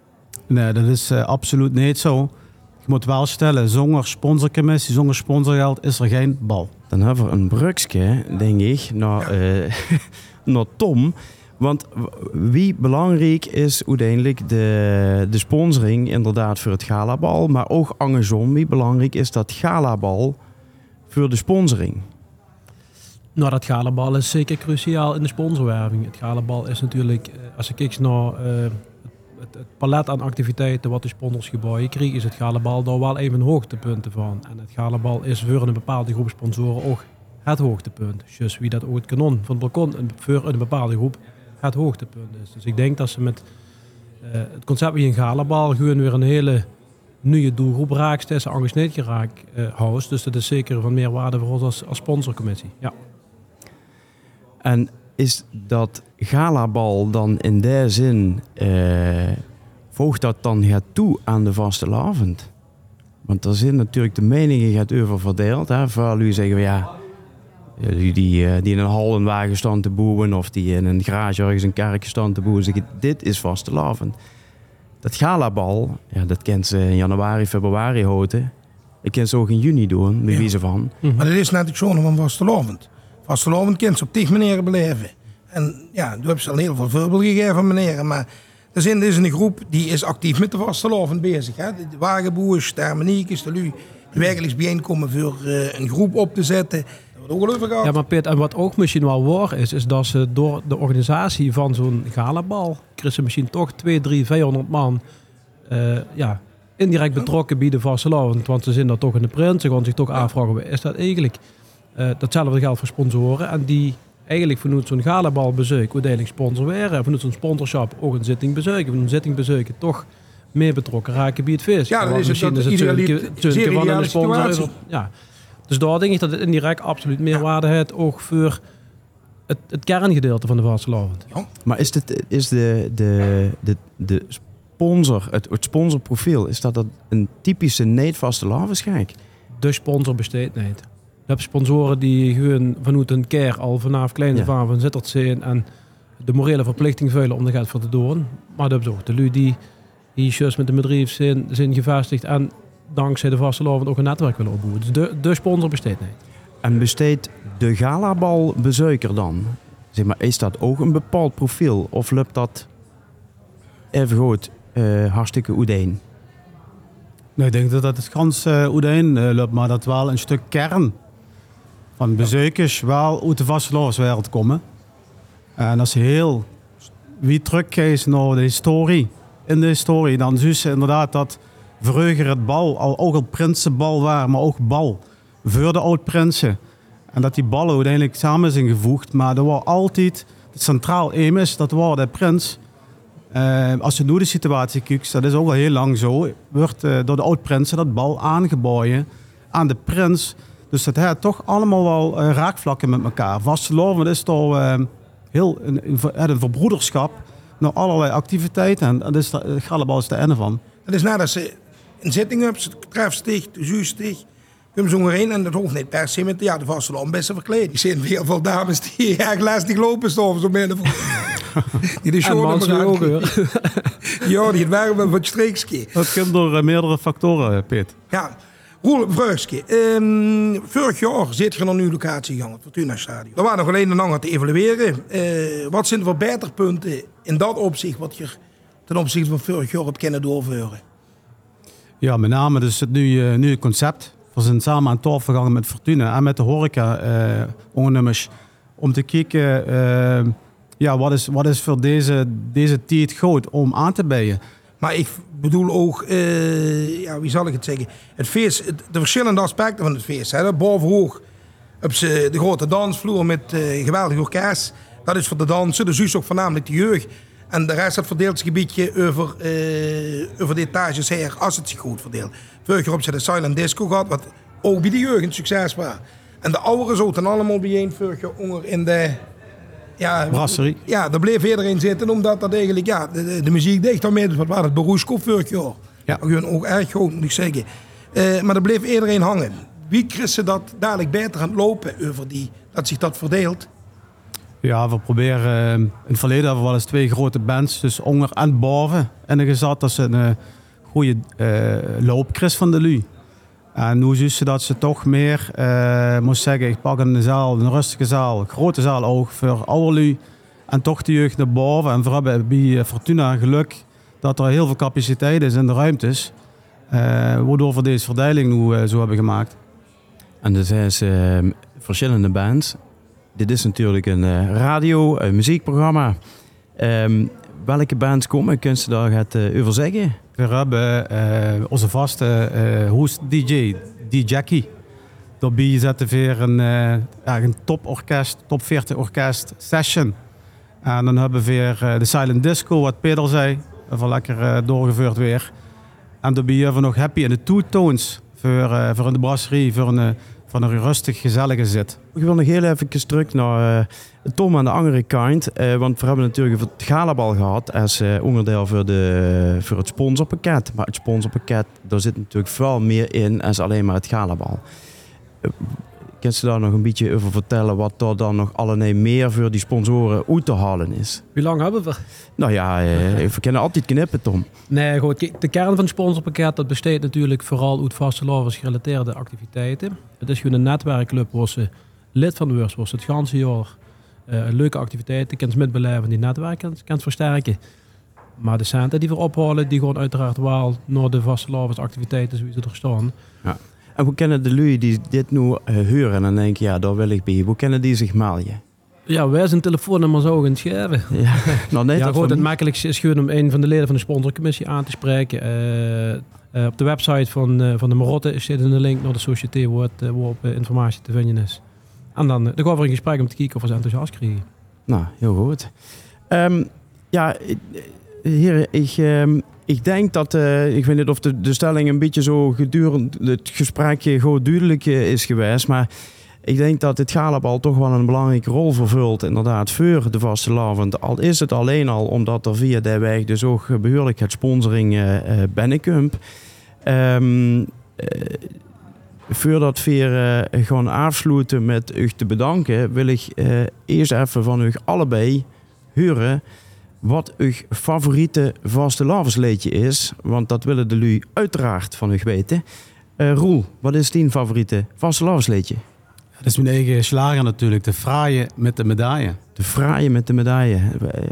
Nee, dat is eh, absoluut niet zo. Je moet wel stellen, zonder sponsorcommissie, zonder sponsorgeld is er geen bal. Dan hebben we een brugje, denk ik, naar, (laughs) eh, naar Tom. Want wie belangrijk is uiteindelijk de, de sponsoring inderdaad voor het galabal, maar ook andersom, wie belangrijk is dat galabal voor de sponsoring? Nou, dat galabal is zeker cruciaal in de sponsorwerving. Het galabal is natuurlijk, eh, als je kijkt naar eh, het, palet aan activiteiten wat de sponsors gebouwen krijgen, is het galabal daar wel even hoogtepunten van. En het galabal is voor een bepaalde groep sponsoren ook het hoogtepunt. Dus wie dat ook het kanon van het balkon voor een bepaalde groep het hoogtepunt is. Dus ik denk dat ze met eh, het concept wie een galabal gewoon weer een hele nieuwe doelgroep raakt, is anders niet geraakt eh house. Dus dat is zeker van meerwaarde voor ons als, als sponsorcommissie. Ja. En is dat galabal dan in die zin, eh voegt dat dan gaat toe aan de vaste avond? Want er zijn natuurlijk de meningen gaat over verdeeld. Hè? Voor jullie zeggen we ja, die, die, eh, die in een hal een wagen staan te boeren of die in een garage ergens een kerkje staan te boeren, zeggen dit is vaste avond. Dat galabal, ja, dat kent ze in januari, februari houden. Ik ken ze ook in juni doen, bij Ja. wijze van. Maar dat is net het schoon van Vastelovend kind op tig manieren beleven. En ja, toen hebben ze al heel veel voorbeelden gegeven van meneer. Maar er zijn dus een groep die is actief met de vastelovend bezig. Hè. De, wagenboers, de harmoniekers, de lui. Die werkelijk bijeenkomen voor eh, een groep op te zetten. Ja, maar Piet, en wat ook misschien wel waar is, is dat ze door de organisatie van zo'n galabal, krijgen ze misschien toch 2, 3, 400 man eh, ja, indirect betrokken bij de vastelovend. Want ze zijn daar toch in de print, ze gaan zich toch afvragen, wat is dat eigenlijk? Eh, datzelfde geldt voor sponsoren en die eigenlijk vanuit zo'n galabalbezoek uiteindelijk sponsor waren. Vanuit zo'n sponsorship ook een zitting bezoeken. Van een zitting bezoeken toch meer betrokken raken bij het vis. Ja, dan is het misschien dat het tuntje- tuntje zeer van een sponsor Ja. Dus daar denk ik dat het indirect absoluut meerwaarde heeft, ook voor het, het kerngedeelte van de vastelavond. Maar is, dit, is de, de, de, de sponsor, het, het sponsorprofiel, is dat, dat een typische neetvaste lavenschijk? De sponsor besteedt niet. Je hebt sponsoren die gewoon vanuit keer al vanaf kleins Ja. af aan van zittert zijn en de morele verplichting vullen om er geld voor te doen. Maar dat is ook de lui die, die juist met een bedrijf zijn, zijn gevestigd en dankzij de vaste lovend ook een netwerk willen opbouwen. Dus de, de sponsor besteedt niet. En besteedt de galabalbezoeker dan? Zeg maar, is dat ook een bepaald profiel? Of loopt dat even goed eh, hartstikke oedeen? Nee, ik denk dat dat het gans uh, Oedijn eh, loopt, maar dat wel een stuk kern van bezoekers wel uit de vastelovenswereld komen. En als heel wie terugkijkt naar de historie, in de historie, dan zie je inderdaad dat vroeger het bal al ook al prinsenbal waren, maar ook bal voor de oud-prinsen. En dat die ballen uiteindelijk samen zijn gevoegd, maar er was altijd het centraal aim is, dat was de prins. Uh, als je nu de situatie kijkt, dat is ook al heel lang zo, wordt uh, door de oud-prinsen dat bal aangeboden aan de prins. Dus dat heeft toch allemaal wel uh, raakvlakken met elkaar. Vastelovend is toch heel een, een, een verbroederschap naar allerlei activiteiten. En dat is de, Gallebal is de ene van. Dat is nadat ze een zitting hebben, ze trefstig, de zuurstig, Kom zo heen en dat hoeft niet per se met ja, de vaste om best te verkleden. Ik zie heel veel dames die (laughs) erg lastig lopen stoffen zo binnen. (laughs) die de show ook (laughs) Ja, die het waren wel wat streekski. Dat komt door uh, meerdere factoren, Piet. Ja. Roel Vreugske, um, vorig jaar zit je naar een nieuwe locatie gegaan, het Fortuna Stadion. Er waren nog alleen een langer te evalueren. Uh, wat zijn de verbeterpunten in dat opzicht wat je ten opzichte van vorig jaar hebt kunnen doorvoeren? Ja, met name dus het nieuwe, nieuwe concept. We zijn samen aan tafel gegaan met Fortuna en met de horeca-ondernemers. Uh, om te kijken, uh, ja, wat is, wat is voor deze, deze tijd goed om aan te bijen. Maar ik bedoel ook, uh, ja, wie zal ik het zeggen? Het feest, de verschillende aspecten van het feest. Hè? Bovenhoog op de grote dansvloer met uh, geweldig orkest. Dat is voor de dansen, dus ook voornamelijk de jeugd. En de rest dat verdeelt een beetje over, uh, over de etages her, als het zich goed verdeelt. Vorig op ze de silent disco gehad, wat ook bij de jeugd een succes was. En de ouderen zaten allemaal bijeen vorig onder in de... Ja, Brasserie. Ja, daar bleef iedereen zitten, omdat dat eigenlijk, ja, de, de, muziek dicht daarmee, dus wat was het beroerskop vorig jaar. Ja. Ook erg goed, moet ik zeggen. Uh, maar daar bleef iedereen hangen. Wie kreeg ze dat dadelijk beter aan het lopen over die, dat zich dat verdeelt? Ja, we proberen uh, in het verleden hebben we wel eens twee grote bands, dus onder en boven. En er gezet dat ze een uh, goede uh, loop kreeg van de Lu. En zien ze dat ze toch meer, uh, moest zeggen, ik pak een zaal, een rustige zaal, een grote zaal ook voor oude Lu. En toch de jeugd naar boven. En hebben bij Fortuna geluk dat er heel veel capaciteit is in de ruimtes. Uh, waardoor we deze verdeling nu zo hebben gemaakt. En er zijn verschillende bands dit is natuurlijk een radio, een muziekprogramma. Um, welke bands komen? Kun je daar het uh, over zeggen? We hebben uh, onze vaste host DJ, DJ Jackie. Daarbij zetten we een, een toporkest, top 40 orkest session. En dan hebben we weer de Silent Disco, wat Peter zei. Even lekker doorgevoerd weer. En daarbij hebben we nog Happy en de Two Tones voor, voor in de brasserie, voor een van een rustig, gezellige zit. Ik wil nog heel even terug naar uh, Tom aan de andere kant. Uh, want we hebben natuurlijk het galabal gehad als uh, onderdeel voor, de, voor het sponsorpakket. Maar het sponsorpakket, daar zit natuurlijk veel meer in als alleen maar het galabal. Kan je daar nog een beetje over vertellen wat er dan nog allerlei meer voor die sponsoren uit te halen is? Hoe lang hebben we? Nou ja, we kunnen altijd knippen, Tom. Nee, goed. De kern van het sponsorpakket dat besteedt natuurlijk vooral uit vastelovens gerelateerde activiteiten. Het is gewoon een netwerkclub waar ze lid van wordt, was het ganse jaar uh, leuke activiteiten kan met beleven die netwerken kan versterken. Maar de centen die we ophalen, die gaan uiteraard wel naar de vastelovensactiviteiten zoals er staan. Ja. En hoe kennen de lui die dit nu uh, huren en dan denken, ja, daar wil ik bij. Hoe kennen die zich melden? Ja, wij zijn telefoonnummer zo gaan schrijven. (laughs) Ja, nou nee, ja, dat goed, het makkelijkste is gewoon om een van de leden van de sponsorcommissie aan te spreken. Uh, uh, op de website van, van de Marotte zit een link naar de sociëteit waar, waarop informatie te vinden is. En dan, eh, dan gaan we gesprek om te kijken of we ze enthousiast krijgen. Nou, heel goed. Ehm, ja, eh, heren, ik, ehm, ik denk dat, eh, ik weet niet of de, de stelling een beetje zo gedurende het gesprekje gewoon duidelijk is geweest, maar ik denk dat het galabal toch wel een belangrijke rol vervult, inderdaad, voor de vaste lavend. Al is het alleen al omdat er via de weg dus ook behoorlijk het sponsoring eh, binnenkomt. Ehm, eh, voordat we weer eh, gaan afsluiten met u te bedanken, wil ik eh, eerst even van u allebei horen wat uw favoriete vaste lavensleedje is. Want dat willen de lui uiteraard van u weten. Eh, Roel, wat is die favoriete vaste lavensleedje? Dat is mijn eigen slager natuurlijk. De fraaie met de medaille. De fraaie met de medaille.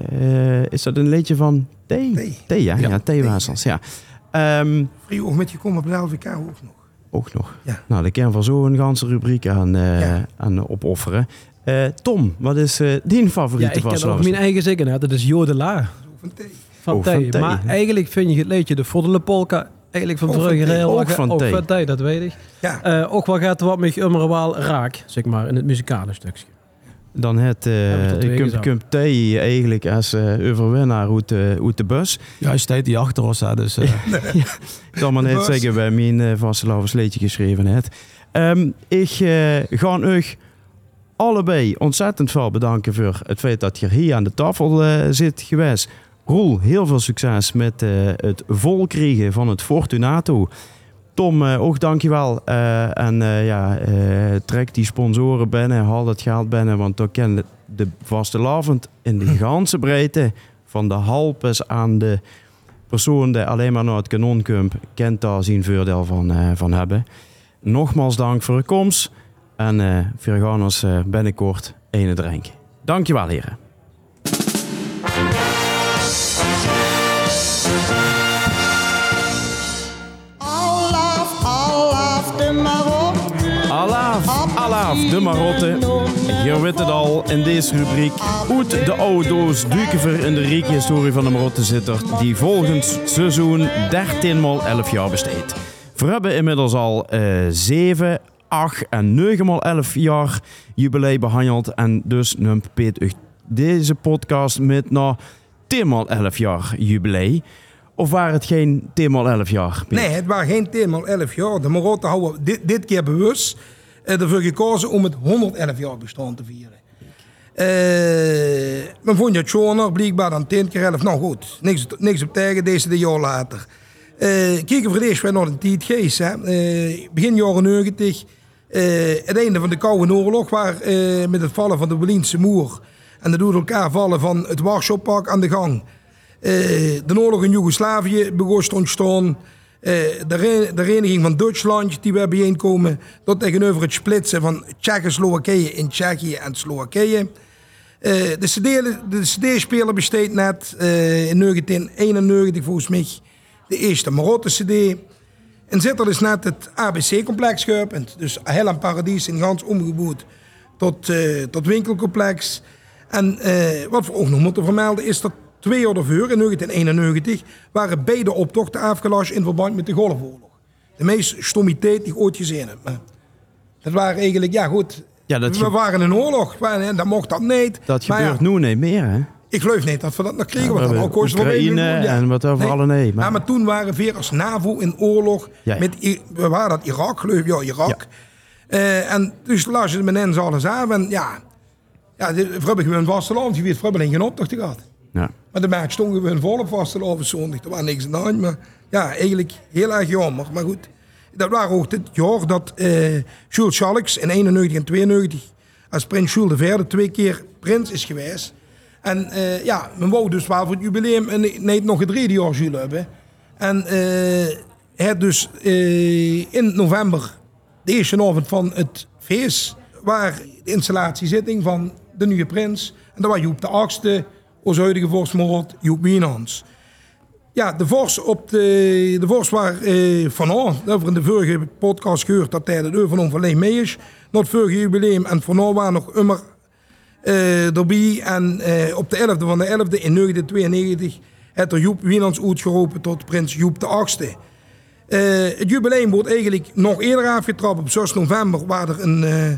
Eh, is dat een liedje van Thee? Thee. Thee, ja. Ja. Ja, ja. Ehm, oog met je komen op de LVK ook nog. Ook nog. Ja. Nou, daar kan van zo een ganse rubriek aan, eh, Ja. aan opofferen. Eh, Tom, wat is eh die Ja, favoriete ik ken ook mijn eigen hè. Dat is Jodela Van thee. van Oh, van Thee. Maar eigenlijk vind je het liedje de Voddele Polka eigenlijk van Ook van Brugge Thee. heel Ook van ook Thee. van Thee, dat weet ik. Ja, Eh, ook wel gaat wat mij immer wel raak, zeg maar, in het muzikale stukje. Dan het uh. Kump Thee eigenlijk als eh overwinnaar uit, de- uit de bus. Ja, hij staat die achter ons. Hè, dus, eh, (laughs) Ik zal maar net zeggen bij mijn uh, vaste lavensleedje geschreven het. Ehm, ik eh, ga u allebei ontzettend veel bedanken voor het feit dat je hier aan de tafel eh, zit geweest. Roel, heel veel succes met eh, het volkriegen van het Fortunato. Tom, eh, ook dankjewel. Eh en eh, ja, eh, trek die sponsoren binnen, haal dat geld binnen, want dan kan de, de vaste lavend in de (laughs) ganse breedte van de halpes aan de persoon die alleen maar naar het kanon komt, kent daar zijn voordeel van, van hebben. Nogmaals dank voor de komst en eh we gaan ons binnenkort ene drinken. Dankjewel heren. Alaaf, de marotte. Je weet het al, in deze rubriek Oet de oude doos duiken we in de rijke historie van de marottezitter die volgens seizoen 13 maal 11 jaar besteedt. We hebben inmiddels al eh 7, 8 en 9 maal 11 jaar jubileum behandeld en dus neemt Peet deze podcast met na 10 maal 11 jaar jubileum. Of waren het geen 10 maal 11 jaar? Nee, het waren geen thema 11 jaar. De Marotten houden dit, dit keer bewust ervoor gekozen om het 111 jaar bestaan te vieren. Eh men vond het schoner, blijkbaar dan 10 keer 11. Nou goed, niks, niks op tegen, deze de jaar later. Eh kijken voor eerst weer naar de tijd geest. Hè. Eh, begin jaren 90, eh, het einde van de Koude Oorlog, waar eh, met het vallen van de Berlijnse muur en de door elkaar vallen van het Warschau-pak aan de gang. Eh, de oorlog in Joegoslavië begon te ontstaan. Eh, de, re- de vereniging van Duitsland die we bijeenkomen. Dat tegenover het splitsen van Tsjechoslowakije in Tsjechië en Slowakije. Eh, de CD de CD-speler besteedt net eh, in 1991 volgens mij de eerste Marotte CD. En zit er dus net het ABC-complex geopend. Dus Hel Paradies in Gans omgebouwd tot, tot winkelcomplex. En wat we ook nog moeten vermelden is dat twee jaar ervoor, in 1991, waren beide optochten afgelast in verband met de Golfoorlog. De meest stommiteit die ik ooit gezien heb. Maar dat waren eigenlijk, ja goed, Ja, dat, we waren in oorlog. En dat mocht dat niet. dat Maar gebeurt ja, nu niet meer, hè? ik geloof niet dat we dat nog kregen. Ja, hebben ook Oekraïne even- en wat overal, nee, maar- Ja, maar toen waren we als NAVO in oorlog. Ja, ja. Met, we waren dat Irak, geloof ik. Ja, Irak. Eh, en dus las je met hen alles aan. En ja, ja de- we hebben gewoon vasteland. Je weet, we hebben geen optocht gehad. Ja. Maar de maak stonden gewoon vol op vasteland zondag. Er was niks aan de hand. Maar ja, eigenlijk heel erg jammer. Maar goed, dat waren ook het jaar dat eh Jules Schalks in 91 en 92 als prins Jules IV twee keer prins is geweest. En eh, ja, men wou dus wel voor het jubileum een, nee, nog een derde jaar Jules hebben. En eh het dus in november, de eerste avond van het feest, waar de installatiezitting van de nieuwe prins. En dat was Joep de Achtste, onze huidige vorstmoord, Joep Wienans. Ja, de vorst op de, de vorst waar eh, van dat we in de vorige podcast gehoord dat hij de van overleen mee is. Het vorige jubileum en van aan waren nog immer eh erbij. En eh, op de 11e van de 11e in 1992 heeft er Joep Wienans uitgeroepen tot prins Joep de Achtste. Eh, het jubileum wordt eigenlijk nog eerder afgetrapt. Op 6 november waar er een, eh,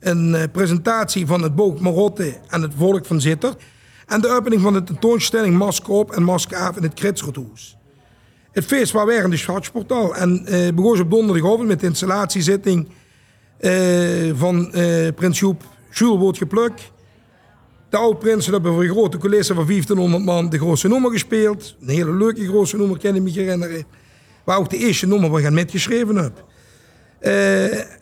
een eh, presentatie van het boek Marotte en het volk van Zittert. En de opening van de tentoonstelling Maskoop en Maskaaf in het Kritsroethoes. Het feest was weer in de Schatsportaal en eh begon op donderdagavond met de installatiezitting eh, van eh, Prins Joep Jules wordt geplukt. De oud-prinsen hebben voor een grote coulisse van 1500 man de grootste nummer gespeeld. Een hele leuke grootste nummer, kan ik me herinneren. Waar ook de eerste nummer waar ik metgeschreven heb. Eh,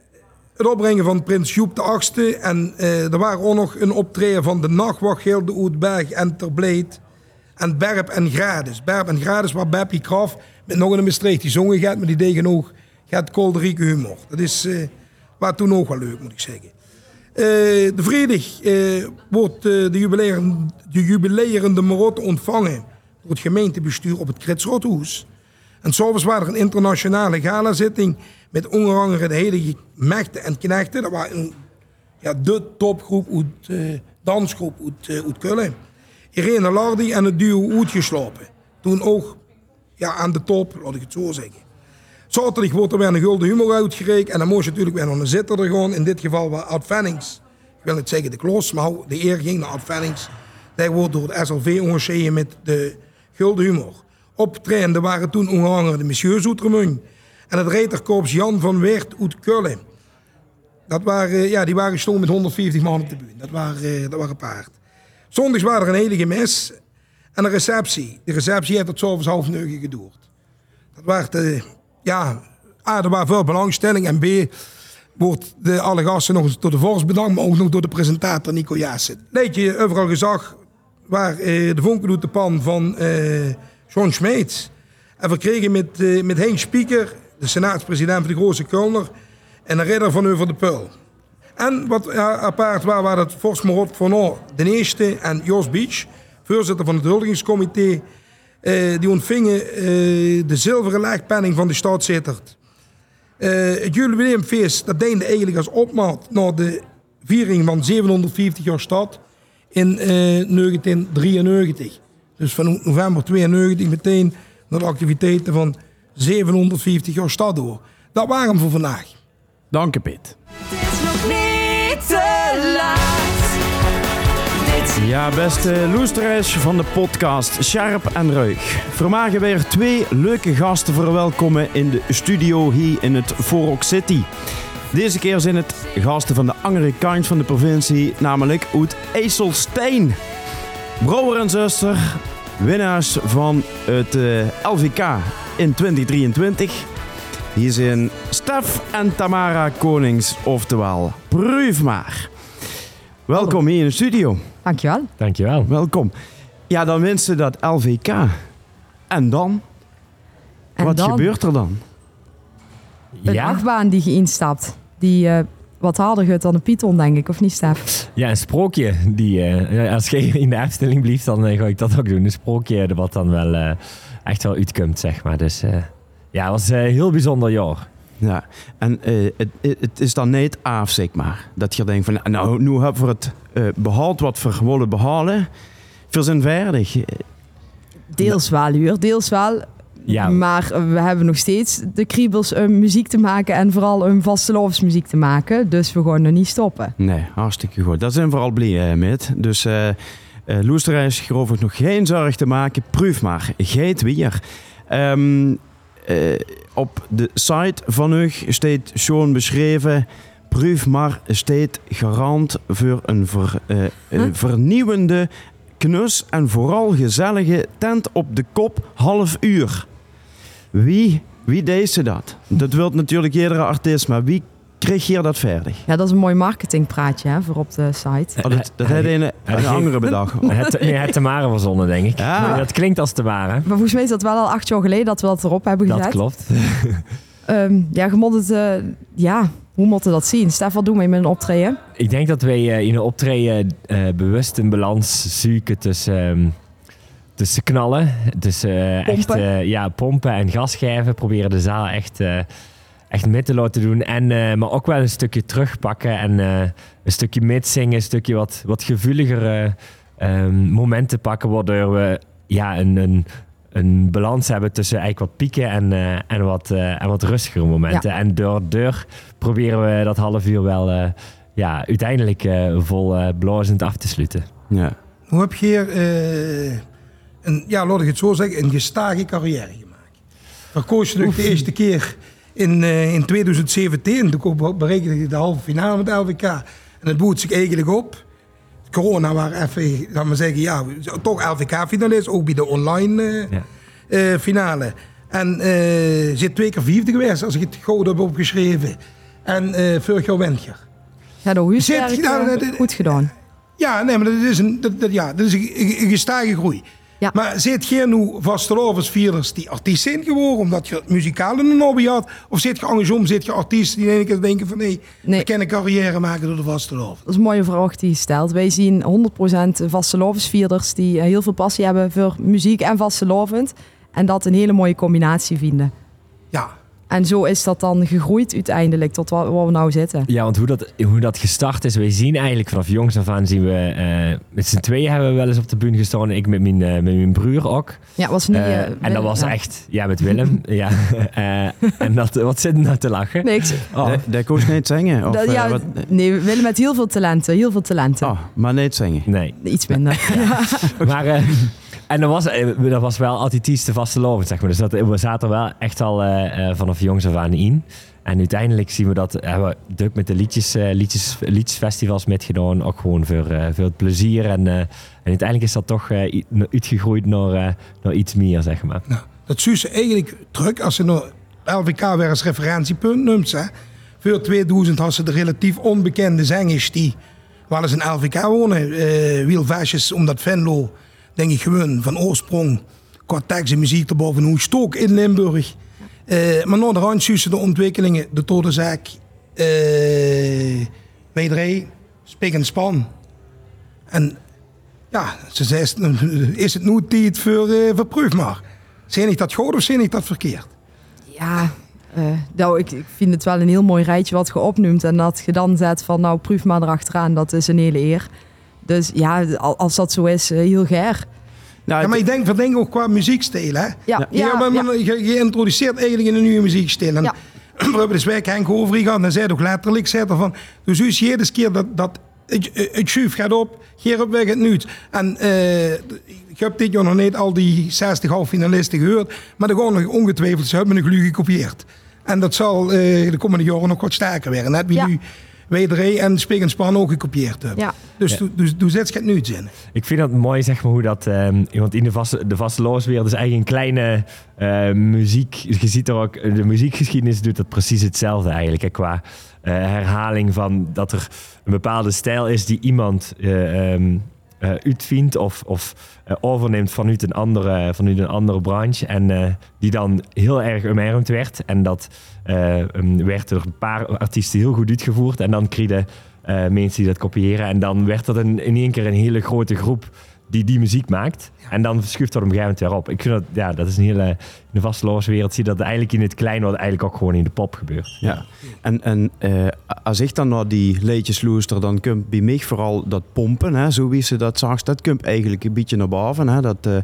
het opbrengen van prins Joep de Achtste. En eh, er waren ook nog een optreden van de Nachtwacht, Gilde Oetberg en Terbleed. En Berp en Grades. Berp en Grades waar Beppie Kraf met nog een bestreek die zongen gaat. Maar die deden ook gaat kolderieke humor. Dat is, eh was toen ook wel leuk, moet ik zeggen. Eh, de vrijdag eh, wordt eh, de, de jubileerende Marotte ontvangen door het gemeentebestuur op het Kritsrothoes. En s'avonds was er een internationale galazitting met de hele mechten en knechten. Dat was een, ja, de topgroep uit eh, dansgroep uit, eh, uit. Irene Lardy en het duo uitgeslopen. Toen ook ja, aan de top, laat ik het zo zeggen. Zaterdag wordt er weer een gulden humor uitgereikt. En dan moest je natuurlijk weer nog een zitter er gewoon. In dit geval was Ad Vennings. Ik wil niet zeggen de klos, maar de eer ging naar Ad Vennings. Die wordt door het SLV onderscheiden met de gulden humor. Optredende waren toen onder andere de Monsieur Zoetermung. En het reiterkorps Jan van Weert uit Kullen. Dat waren, ja, die waren gestonden met 150 man op de bühne. Dat waren, eh, dat waren paard. Zondags waren er een heilige mes en een receptie. De receptie heeft tot s'avonds half negen geduurd. Dat werd, eh, ja, A, er was veel belangstelling. En B, wordt de, alle gasten nog eens door de vorst bedankt, maar ook nog door de presentator Nico Jaassen. Leedje overal gezag waar eh, de vonken doet de pan van eh John Smeets. En we kregen met, eh, met Henk Spieker, de senaatspresident van de Grote Kulner, en een ridder van Over de Peul. En wat apart was, was dat Forst Marot van de eerste en Jos Beach, voorzitter van het huldigingscomité, eh, die ontvingen eh, de zilveren legpenning van de stad. Eh, het jubileumfeest, dat deende eigenlijk als opmaat naar de viering van 750 jaar stad in eh 1993. Dus van november 92 meteen naar de activiteiten van 750 jaar stad door. Dat waren hem voor vandaag. Dank je, Piet. Niet te laat. Dit Ja, beste loesteraars van de podcast Sharp en Ruig. Vermagen weer twee leuke gasten verwelkomen in de studio hier in het Forok City. Deze keer zijn het gasten van de andere kant van de provincie, namelijk uit IJsselstein. Brouwer en zuster, winnaars van het eh, LVK in 2023. Hier zijn Stef en Tamara Konings, oftewel Proef maar. Welkom hier in de studio. Dankjewel. Dankjewel. Welkom. Ja, dan wint ze dat LVK. En dan? En Wat dan? gebeurt er dan? Een achtbaan die je instapt. Die eh, wat harder gaat dan een Python, denk ik. Of niet, Stef? Ja, een sprookje. Die, eh, als jij in de Efteling blijft, dan eh, ga ik dat ook doen. Een sprookje wat dan wel eh, echt wel uitkomt, zeg maar. Dus eh, ja, het was een heel bijzonder jaar. Ja, en eh, het, het is dan niet af, zeg maar. Dat je denkt van, nou, nu hebben we het eh, behaald wat we willen behalen. Verzinwaardig. Deels wel, huur. Deels wel. Ja. Maar we hebben nog steeds de kriebels om muziek te maken. En vooral om vastelovensmuziek te maken. Dus we gaan er niet stoppen. Nee, hartstikke goed. Daar zijn we vooral blij eh, met. Dus uh, geloof ik nog geen zorg te maken. Proef maar. Geit weer. Ehm, eh, op de site van u staat schon beschreven... Proef maar staat garant voor een, ver, een vernieuwende, knus en vooral gezellige tent op de kop half uur. Wie, wie deed ze dat? Dat wil natuurlijk iedere artiest, maar wie kreeg hier dat verdig? Ja, dat is een mooi marketingpraatje hè, voor op de site. Oh, dat dat had een, een andere bedacht. Hij had, nee, had Tamara verzonnen, denk ik. Ja. Nee, Dat klinkt als Tamara. Maar volgens mij is dat wel al acht jaar geleden dat we dat erop hebben gezet. Dat klopt. (laughs) Ehm, ja, het... eh, ja, hoe moet je dat zien? Stef, wat doen we met een optreden? Ik denk dat wij eh, in een optreden eh, bewust een balans zoeken tussen, ehm, tussen knallen, tussen eh, echt Pompen. eh, ja, pompen en gasgeven. Proberen de zaal echt, eh, echt mee te laten doen. En, eh, maar ook wel een stukje terugpakken en eh, een stukje mitzingen, een stukje wat, wat gevoeligere ehm, momenten pakken, waardoor we ja, een, een, een balans hebben tussen eigenlijk wat pieken en, eh, en, wat, eh, en wat rustigere momenten. Ja. En door deur proberen we dat half uur wel eh, ja, uiteindelijk eh, vol eh, blazend af te sluiten. Ja. Hoe heb je hier, eh, een, ja, laat ik het zo zeggen, een gestage carrière gemaakt? Dan koos je de eerste keer in, eh, in 2017. Toen bereikte je de halve finale met LVK. En het boet zich eigenlijk op. Corona waren even, laat maar zeggen, ja, toch LVK-finalist. Ook bij de online eh, eh, finale. En zit twee keer vierde geweest, als ik het goed heb opgeschreven. En eh vorig jaar je. Ja, Zit- nou, dat- dat- goed gedaan. Ja, nee, maar dat is een, dat, dat- ja, dat is een gestage groei. Maar zit je nu vastelovensvierders die artiest zijn geworden omdat je muzikaal in een hobby had? Of zit je andersom, zit je artiesten die in één keer denken van nee, ik kan een carrière maken door de vasteloven? Dat is een mooie vraag die je stelt. Wij zien 100% vastelovensvierders die eh, heel veel passie hebben voor muziek en vastelovend. En dat een hele mooie combinatie vinden. Ja. En zo is dat dan gegroeid uiteindelijk tot waar, waar we nou zitten. Ja, want hoe dat, hoe dat gestart is, wij zien eigenlijk vanaf jongs af aan zien we, eh, met z'n tweeën hebben we wel eens op de bühne gestaan. Ik met mijn, eh, met mijn broer ook. Ja, was niet... Eh, en dat was ja. echt, ja, met Willem. (laughs) ja. Eh, en dat, wat zit er nou te lachen? Niks. Oh. Dat- koos niet zingen? Of, Dat- ja, wat? nee, Willem met heel veel talenten. Heel veel talenten. Oh, maar niet zingen? Nee. Iets minder. (laughs) Maar, eh, en dat was, eh, dat was wel altijd iets te vastelovend, zeg maar. Dus dat, we zaten er wel echt al eh, eh, vanaf jongs af aan in. En uiteindelijk zien we dat, hebben we druk met de liedjes, eh, liedjes, liedjesfestivals metgedaan. Ook gewoon voor, voor het plezier. En, en uiteindelijk is dat toch uitgegroeid naar, naar iets meer, zeg maar. Dat zie ze eigenlijk terug als ze nou LVK weer als referentiepunt noemt. Hè. Voor 2000 had ze de relatief onbekende zangers die wel eens in LVK wonen. eh Wiel omdat Venlo, denk ik gewoon van oorsprong qua tekst en muziek erboven hoe stook in Limburg. Eh, maar naar de rand de ontwikkelingen, de Todenzaak, eh W3, Spik en Span. En ja, ze zei, (laughs) is het nu tijd voor, eh voor proef maar. Zijn ik dat goed of zijn ik dat verkeerd? Ja, nou, ik, ik vind het wel een heel mooi rijtje wat je opnoemt. En dat je dan zet van, nou, proef maar erachteraan. Dat is een hele eer. Dus ja, al- als dat zo is, eh, heel ger. ja, maar ik denk, verdenk ook qua muziekstijl, hè? Ja, ja, maar- maar je, je introduceert eigenlijk in een nieuwe muziekstijl. En (clears throat) we hebben dus werk Henk over gehad en zei toch letterlijk, zei er van, dus u is iedere keer dat, dat het, het schuif gaat op, hier op weg het nu. En eh, ik heb dit jaar nog niet al die 60 halffinalisten gehoord, maar er gaan nog ongetwijfeld, ze hebben een glu gekopieerd. En dat zal eh, de komende jaren nog wat sterker werden. Net wie Ja. Nu W3 en Spik en Span ook gekopieerd hebben. Ja. Dus, Ja. dus, dus, zet het nu iets in. Ik vind dat mooi, zeg maar, hoe dat... ehm, want in de vaste, de vaste looswereld is eigenlijk een kleine eh, muziek... Je ziet er ook... De muziekgeschiedenis doet dat precies hetzelfde eigenlijk. Hè, qua eh, herhaling van dat er een bepaalde stijl is die iemand... eh, ehm, eh, uitvindt of, of eh, overneemt vanuit een andere, vanuit een andere branche. En eh, die dan heel erg omarmd werd. En dat werd door een paar artiesten heel goed uitgevoerd. En dan kregen mensen die dat kopiëren. En dan werd dat in één keer een hele grote groep die die muziek maakt. En dan schuift dat op een gegeven moment weer op. Ik vind dat, ja, dat is een hele... In de vasteloze wereld zie je dat eigenlijk in het klein... wat eigenlijk ook gewoon in de pop gebeurt. Ja, en, en eh, als ik dan naar die leedjes loester, dan komt bij mij vooral dat pompen, hè, zo wie ze dat zag, dat komt eigenlijk een beetje naar boven. Hè, dat eh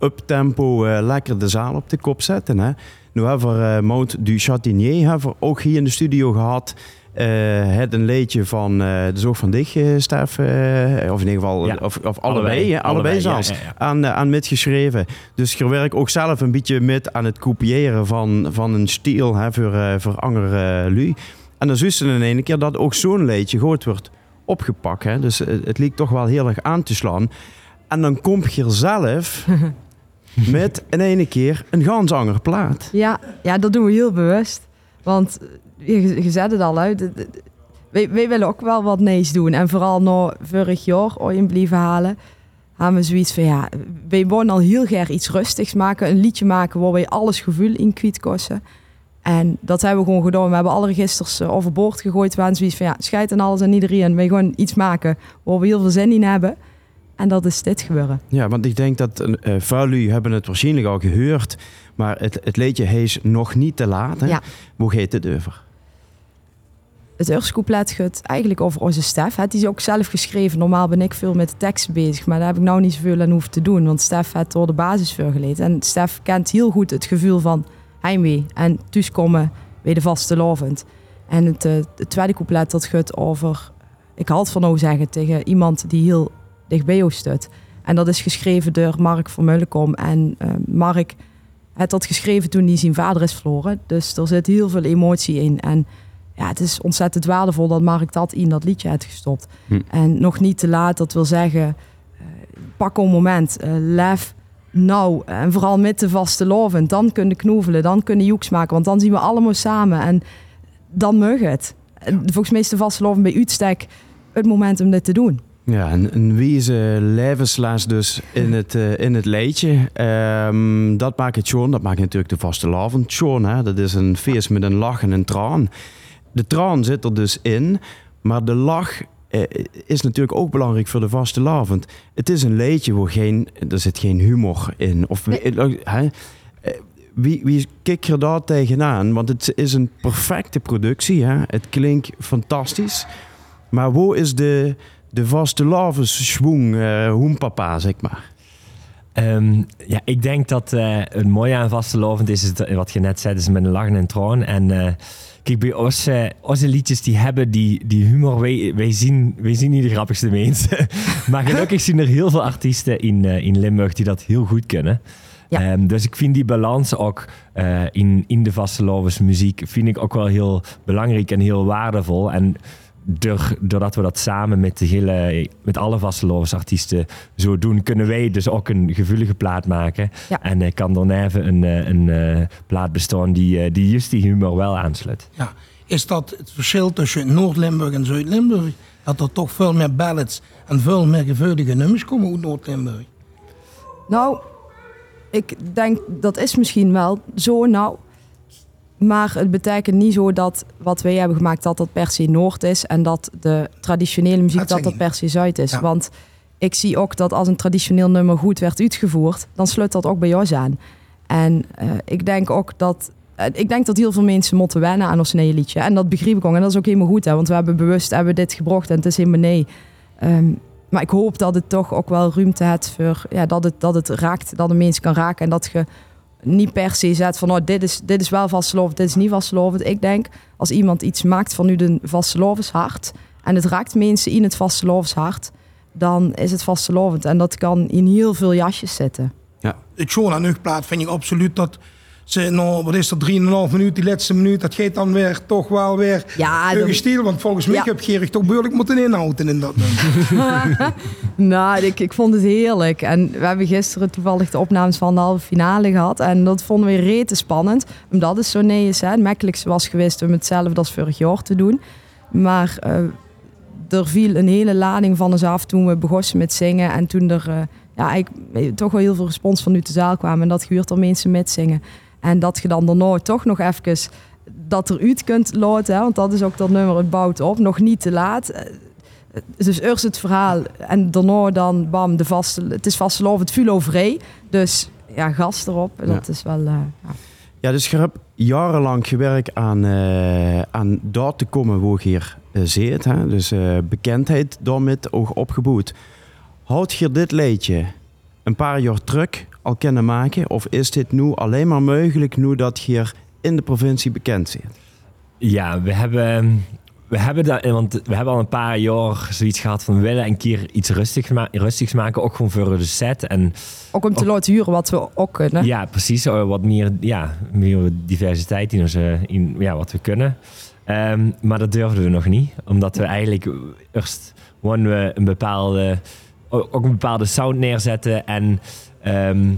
uptempo eh, lekker de zaal op de kop zetten. Hè. Nu hebben we eh, Mount du Chatinier hebben we ook hier in de studio gehad. Eh, het een leedje van eh, de Zorg van Dich, eh, Stef, eh, of in ieder geval, Ja. of, of allebei, Allebei. hè, allebei, Allebei, ja, zelfs, ja, ja. Aan, aan metgeschreven. Dus je werkt ook zelf een beetje met aan het kopiëren van, van een stijl hè, voor, voor andere eh, lui. En dan je in één keer dat ook zo'n leedje goed wordt opgepakt. Hè. Dus eh, het liep toch wel heel erg aan te slaan. En dan kom je er zelf (laughs) met in ene keer een gansanger plaat. Ja, ja, dat doen we heel bewust. Want je, je zet het al uit. Wij, wij willen ook wel wat nice doen. En vooral na vorig jaar ooit blijven halen. Hebben we zoiets van ja, wij willen al heel graag iets rustigs maken. Een liedje maken waar wij alles gevoel in kwijt kosten. En dat hebben we gewoon gedaan. We hebben alle registers eh, overboord gegooid. We hadden zoiets van ja, scheid en alles en iedereen. Wij gewoon iets maken waar we heel veel zin in hebben. En dat is dit gebeuren. Ja, want ik denk dat eh veel lui hebben het waarschijnlijk al gehoord. Maar het, het leedje heet nog niet te laat. Hè? Ja. Hoe gaat het over? Het couplet gaat eigenlijk over onze Stef. Het is ook zelf geschreven. Normaal ben ik veel met tekst bezig, maar daar heb ik nou niet zoveel aan hoeven te doen. Want Stef heeft door de basis voorgeleid. En Stef kent heel goed het gevoel van heimwee en thuiskomen bij de vaste lovend. En het, eh, tweede couplet dat gaat over ik had van nou zeggen tegen iemand die heel dicht bij jou stut. En dat is geschreven door Mark van Meulenkom. En eh, Mark heeft dat geschreven toen hij zijn vader is verloren. Dus er zit heel veel emotie in. En ja, het is ontzettend waardevol dat Mark dat in dat liedje heeft gestopt. Hm. En nog niet te laat, dat wil zeggen, eh, pak een moment, eh, lef nou, en vooral met de vaste loven. Dan kunnen knoevelen, dan kunnen joeks maken, want dan zien we allemaal samen. En dan mag het. En Volgens mij is de vaste loven bij uitstek het moment om dit te doen. Ja, een, een wezen levensles dus in het, eh, in het leedje. Ehm, dat maakt het schoon. Dat maakt natuurlijk de vaste lavend schoon. Hè? Dat is een feest met een lach en een traan. De traan zit er dus in, maar de lach eh, is natuurlijk ook belangrijk voor de vaste lavend. Het is een leedje waar geen, er zit geen humor in. Of, hè? Eh, Wie, wie kijkt er daar tegenaan? Want het is een perfecte productie. Hè? Het klinkt fantastisch. Maar waar is de, de vaste lavensschwung, eh hoempapa, zeg maar? Ehm, ja, ik denk dat eh het mooie aan vastelovend is, is dat- wat je net zei, is met een lach en een troon. En eh, kijk, bij ons, eh, onze liedjes die hebben die, die humor, wij, wij, zien, wij zien niet de grappigste mensen. (laughs) maar gelukkig zien er heel veel artiesten in, eh, in Limburg die dat heel goed kunnen. Ehm, dus ik vind die balans ook eh, in, in de vastelovens muziek vind ik ook wel heel belangrijk en heel waardevol. En doordat we dat samen met, de hele, met alle vastelovensartiesten zo doen, kunnen wij dus ook een gevoelige plaat maken. En eh, kan dan even een, eh, een eh, plaat bestaan die, die juist die humor wel aansluit. Ja. Is dat het verschil tussen Noord-Limburg en Zuid-Limburg? Dat er toch veel meer ballads en veel meer gevoelige nummers komen uit Noord-Limburg? Nou, ik denk dat is misschien wel zo. Nou, maar het betekent niet zo dat wat wij hebben gemaakt dat dat per se Noord is en dat de traditionele muziek Dat dat per se Zuid is. Ja. Want ik zie ook dat als een traditioneel nummer goed werd uitgevoerd, dan sluit dat ook bij jou aan. En eh, ik denk ook dat eh, ik denk dat heel veel mensen moeten wennen aan ons nieuwe liedje. En dat begreep ik ook. En dat is ook helemaal goed. Hè? Want we hebben bewust hebben dit gebracht en het is helemaal nee. Ehm, maar ik hoop dat het toch ook wel ruimte heeft voor ja, dat, het, dat het raakt, dat de mensen kan raken. En dat je niet per se zet van oh, dit, is, dit is wel vastgelovend, dit is niet vastgelovend. Ik denk als iemand iets maakt van nu de vastelovenshart en het raakt mensen in het vastelovenshart, dan is het vastelovend. En dat kan in heel veel jasjes zitten. Het Schoon aan Uchtplaat vind ik absoluut dat ze, nou, wat is er, 3,5 minuut, die laatste minuut, dat geeft dan weer toch wel weer Ja, stil. Want volgens mij Ja. heb Gerig toch behoorlijk moeten inhouden in dat (laughs) nou, ik, ik vond het heerlijk. En we hebben gisteren toevallig de opnames van de halve finale gehad. En dat vonden we rete spannend. Omdat het zo nee is. Hè. Het makkelijkste was geweest om hetzelfde als vorig jaar te doen. Maar eh, er viel een hele lading van ons af toen we begonnen met zingen. En toen er eh, ja, eigenlijk eh, toch wel heel veel respons van uit de zaal kwam. En dat gebeurt er mensen met zingen. En dat je dan daarna toch nog even dat eruit kunt laten. Hè, want dat is ook dat nummer, het bouwt op. Nog niet te laat. Eh, dus eerst het verhaal en daarna dan bam, de vaste, het is vastelovend, het viel vrij. Dus ja, gas erop. Dat Ja. is wel... eh, ja. Ja, dus je hebt jarenlang gewerkt aan, eh, aan daar te komen waar je hier eh, zit. Hè? Dus eh, bekendheid daarmee ook opgebouwd. Houd je dit leedje een paar jaar terug al kunnen maken? Of is dit nu alleen maar mogelijk nu dat je hier in de provincie bekend zit? Ja, we hebben, we hebben dat, want we hebben al een paar jaar zoiets gehad van we willen een keer iets rustig ma- rustigs maken, ook gewoon voor de set. En Ook om te laten huren wat we ook kunnen. ja, precies, eh, wat meer, ja, meer diversiteit in, onze, in ja, wat we kunnen. Ehm, maar dat durfden we nog niet, omdat we eigenlijk eerst we een bepaalde, ook een bepaalde sound neerzetten en ehm,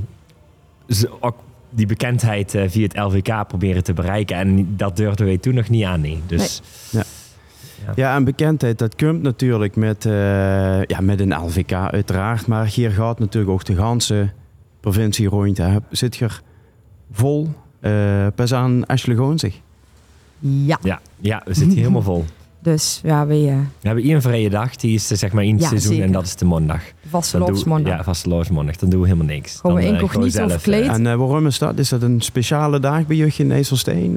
ze ook die bekendheid eh, via het LVK proberen te bereiken. En dat durfden wij toen nog niet aan, nee. Dus Ja. Ja, en bekendheid, dat komt natuurlijk met, eh, ja, met een LVK uiteraard. Maar hier gaat natuurlijk ook de ganse provincie rond. hè. Zit je er vol, eh pas aan Ashley Goonzig. Ja. ja, ja, we zitten helemaal vol. Dus ja, we uh, We hebben één vrije dag, die is zeg maar in het Ja, seizoen zeker. en dat is de maandag. vastelovensmaanddag. Ja, vastelovensmaandag. Dan doen we helemaal niks. Gewoon Dan, eh, incognito gewoon zelf, verkleed. eh, En eh, waarom is dat? Is dat een speciale dag bij jullie in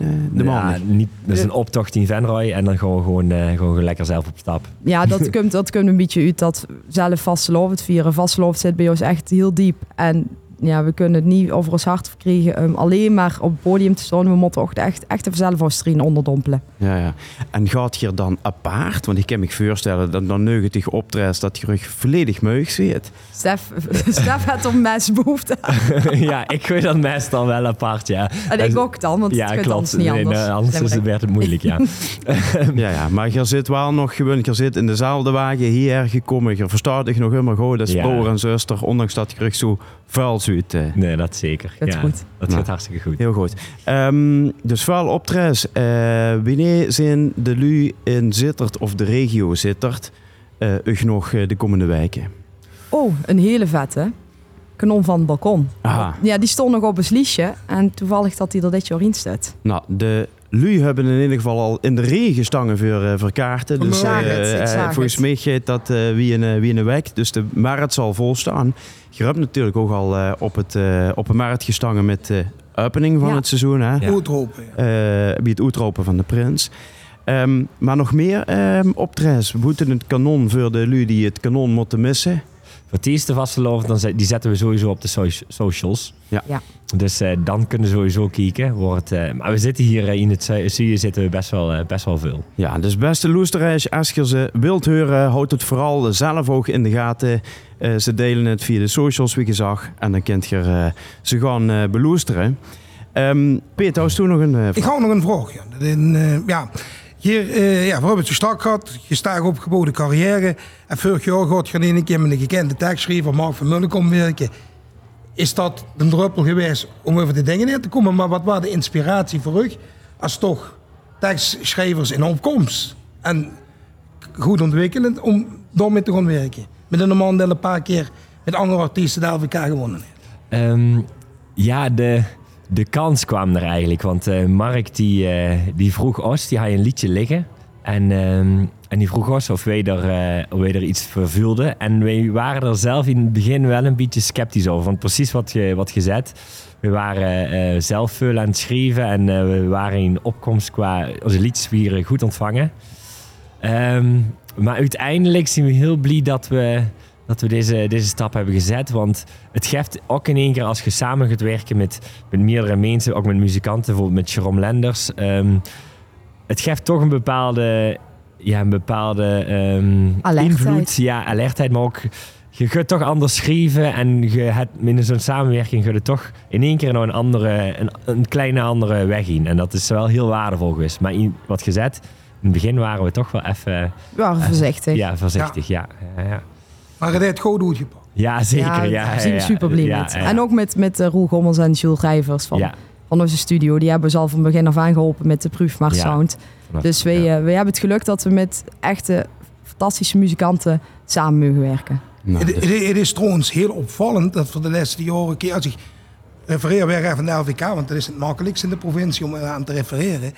eh, de ja, maandag? niet, dat is een optocht in Venray en dan gewoon, gewoon, eh, gewoon lekker zelf op stap. Ja, dat (laughs) komt, dat komt een beetje uit dat zelf vastelovend vieren. Vastelovend zit bij ons echt heel diep. En ja, we kunnen het niet over ons hart verkrijgen om alleen maar op het podium te staan. We moeten ook echt, echt de zelfaustrien onderdompelen. Ja, ja. En gaat je er dan apart? Want ik kan me voorstellen dat dan 90 optreedt dat je rug volledig meug ziet. Stef, (laughs) Stef had op mes behoefte aan. (laughs) ja, ik gooi dat meestal wel apart, ja. En ik ook dan, want ja, het gaat klopt. anders niet Nee, anders. nee, anders is het, werd het moeilijk, ja. (laughs) ja, ja, maar je zit wel nog gewoon, je zit in dezelfde wagen hier gekomen. Je verstaat dich nog helemaal goed als Ja. broer en zuster, ondanks dat je rug zo vuil eh. Nee, dat zeker. Gaat ja, goed. Dat gaat hartstikke goed. Heel goed. Ehm, dus vuil optredens. Eh wanneer zijn de lui in Zittert of de regio Zittert eh ug nog eh, de komende weken? Oh, een hele vette. Kanon van het balkon. Aha. Ja, die stond nog op een sliesje. En toevallig dat hij er dit jaar in staat. Nou, de lui hebben in ieder geval al in de regen stangen voor, eh, voor kaarten. Ik Dus volgens mij gaat dat eh, wie, een, eh, wie een week. Dus de markt zal volstaan. Je hebt natuurlijk ook al eh, op, het, eh, op een markt gestangen met de opening van Ja. het seizoen. Hè? Ja. Oetropen. eh, bij het uitropen van de prins. Ehm, maar nog meer ehm optredens. We moeten het kanon voor de lui die het kanon moeten missen. Eerste vastelovend, dan zet- die zetten we sowieso op de soci- socials. Ja. Ja. Dus eh, dan kunnen ze sowieso kijken. Wordt, eh, maar we zitten hier eh, in het zu- studio zitten we best wel, eh, best wel veel. Ja, dus beste Loesterreis, als je ze wilt horen, houd het vooral zelf ook in de gaten. Eh, ze delen het via de socials, wie je zag. En dan kunt je ze gaan eh beloesteren. Ehm Peter, toen nog een eh, Ik vraag? hou nog een vraag. Ja, Dat in, eh, ja. Hier, eh, ja, we het zo strak gehad. Je staat opgeboden carrière. En vorig jaar gaat je een keer met een gekende tekstschrijver, Mark van Mullen, komen werken. Is dat een druppel geweest om over de dingen neer te komen? Maar wat was de inspiratie voor u? Als toch tekstschrijvers in opkomst. En goed ontwikkelend om daarmee te gaan werken. Met een man die een paar keer met andere artiesten de LVK gewonnen heeft. Ehm, ja, de, de kans kwam er eigenlijk. Want eh, Mark die, eh, die vroeg ons, die had een liedje liggen. En, ehm, en die vroeg ons of wij er, eh, of wij er iets voor vulden. En wij waren er zelf in het begin wel een beetje sceptisch over. Want precies wat je, wat je zet. We waren zelf veel aan het schrijven. En we waren in opkomst qua... Onze liedjes werden goed ontvangen. Ehm, maar uiteindelijk zijn we heel blij dat we, dat we deze, deze stap hebben gezet. Want het geeft ook in één keer als je samen gaat werken met, met meerdere mensen, ook met muzikanten, bijvoorbeeld met Jerome Lenders. ehm, het geeft toch een bepaalde, ja, een bepaalde ehm, invloed. Ja, alertheid, maar ook je gaat toch anders schrijven en je hebt in zo'n samenwerking je toch in één keer nog een, andere, een, een kleine andere weg in. En dat is wel heel waardevol geweest. Maar in, wat gezet, in het begin waren we toch wel even... We waren voorzichtig. Ja, voorzichtig, ja. Ja, ja. Maar het heeft goed doorgepakt. ja zeker. Ja, ja, we ja. super blij Ja, met. ja. En ook met, met uh, Roel Gommels en Jules Rijvers van, Ja. van onze studio. Die hebben ze al van begin af aan geholpen met de Proefmar Ja. Sound. Dus ja. eh, wij hebben het geluk dat we met echte fantastische muzikanten samen mogen werken. Nou, het, dus- het- het is trouwens heel opvallend dat voor de laatste jaren, keer als ik refereer weer even naar de LVK, want dat is het makkelijkst in de provincie om aan te refereren.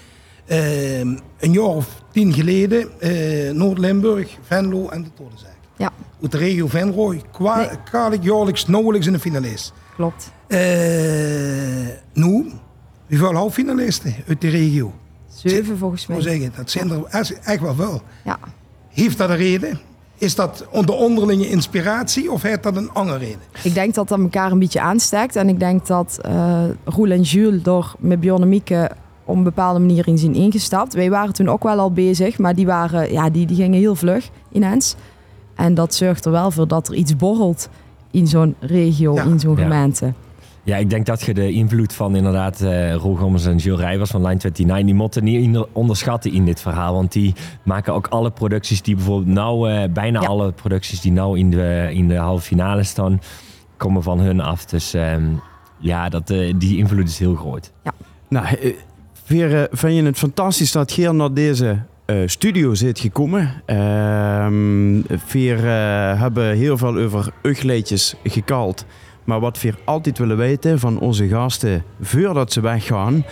Eh, een jaar of tien geleden, eh, Noord-Limburg, Venlo en de Tordenzijk. Ja, Uit de regio Venrooy, kwalijk jaarlijks nauwelijks in de finalist. klopt. Eh nu, hoeveel halffinalisten uit de regio? Zeven volgens Ik moet mij. zeggen, dat zijn er echt- wel veel. Ja. Heeft dat een reden? Is dat onder onderlinge inspiratie of heeft dat een andere reden? Ik denk dat dat elkaar een beetje aansteekt. En ik denk dat eh Roel en Jules door met Bjorn en Mieke op een bepaalde manier in zijn ingestapt. Wij waren toen ook wel al bezig, maar die, waren, ja, die, die gingen heel vlug ineens. En dat zorgt er wel voor dat er iets borrelt in zo'n regio, Ja. in zo'n Ja. gemeente. Ja, ik denk dat je de invloed van inderdaad eh Roel Gommers en Jules Rijvers van Line 29, die moeten niet onderschatten in dit verhaal. Want die maken ook alle producties die bijvoorbeeld nou, eh, bijna Ja. alle producties die nou in de, in de halve finale staan, komen van hun af. Dus ehm, ja, dat, eh, die invloed is heel groot. Nou, eh, Veer, eh, vind je het fantastisch dat Geer naar deze eh, studio zit gekomen? Ehm Veer eh, hebben heel veel over ugleetjes gekald. Maar wat Veer altijd willen weten van onze gasten voordat ze weggaan,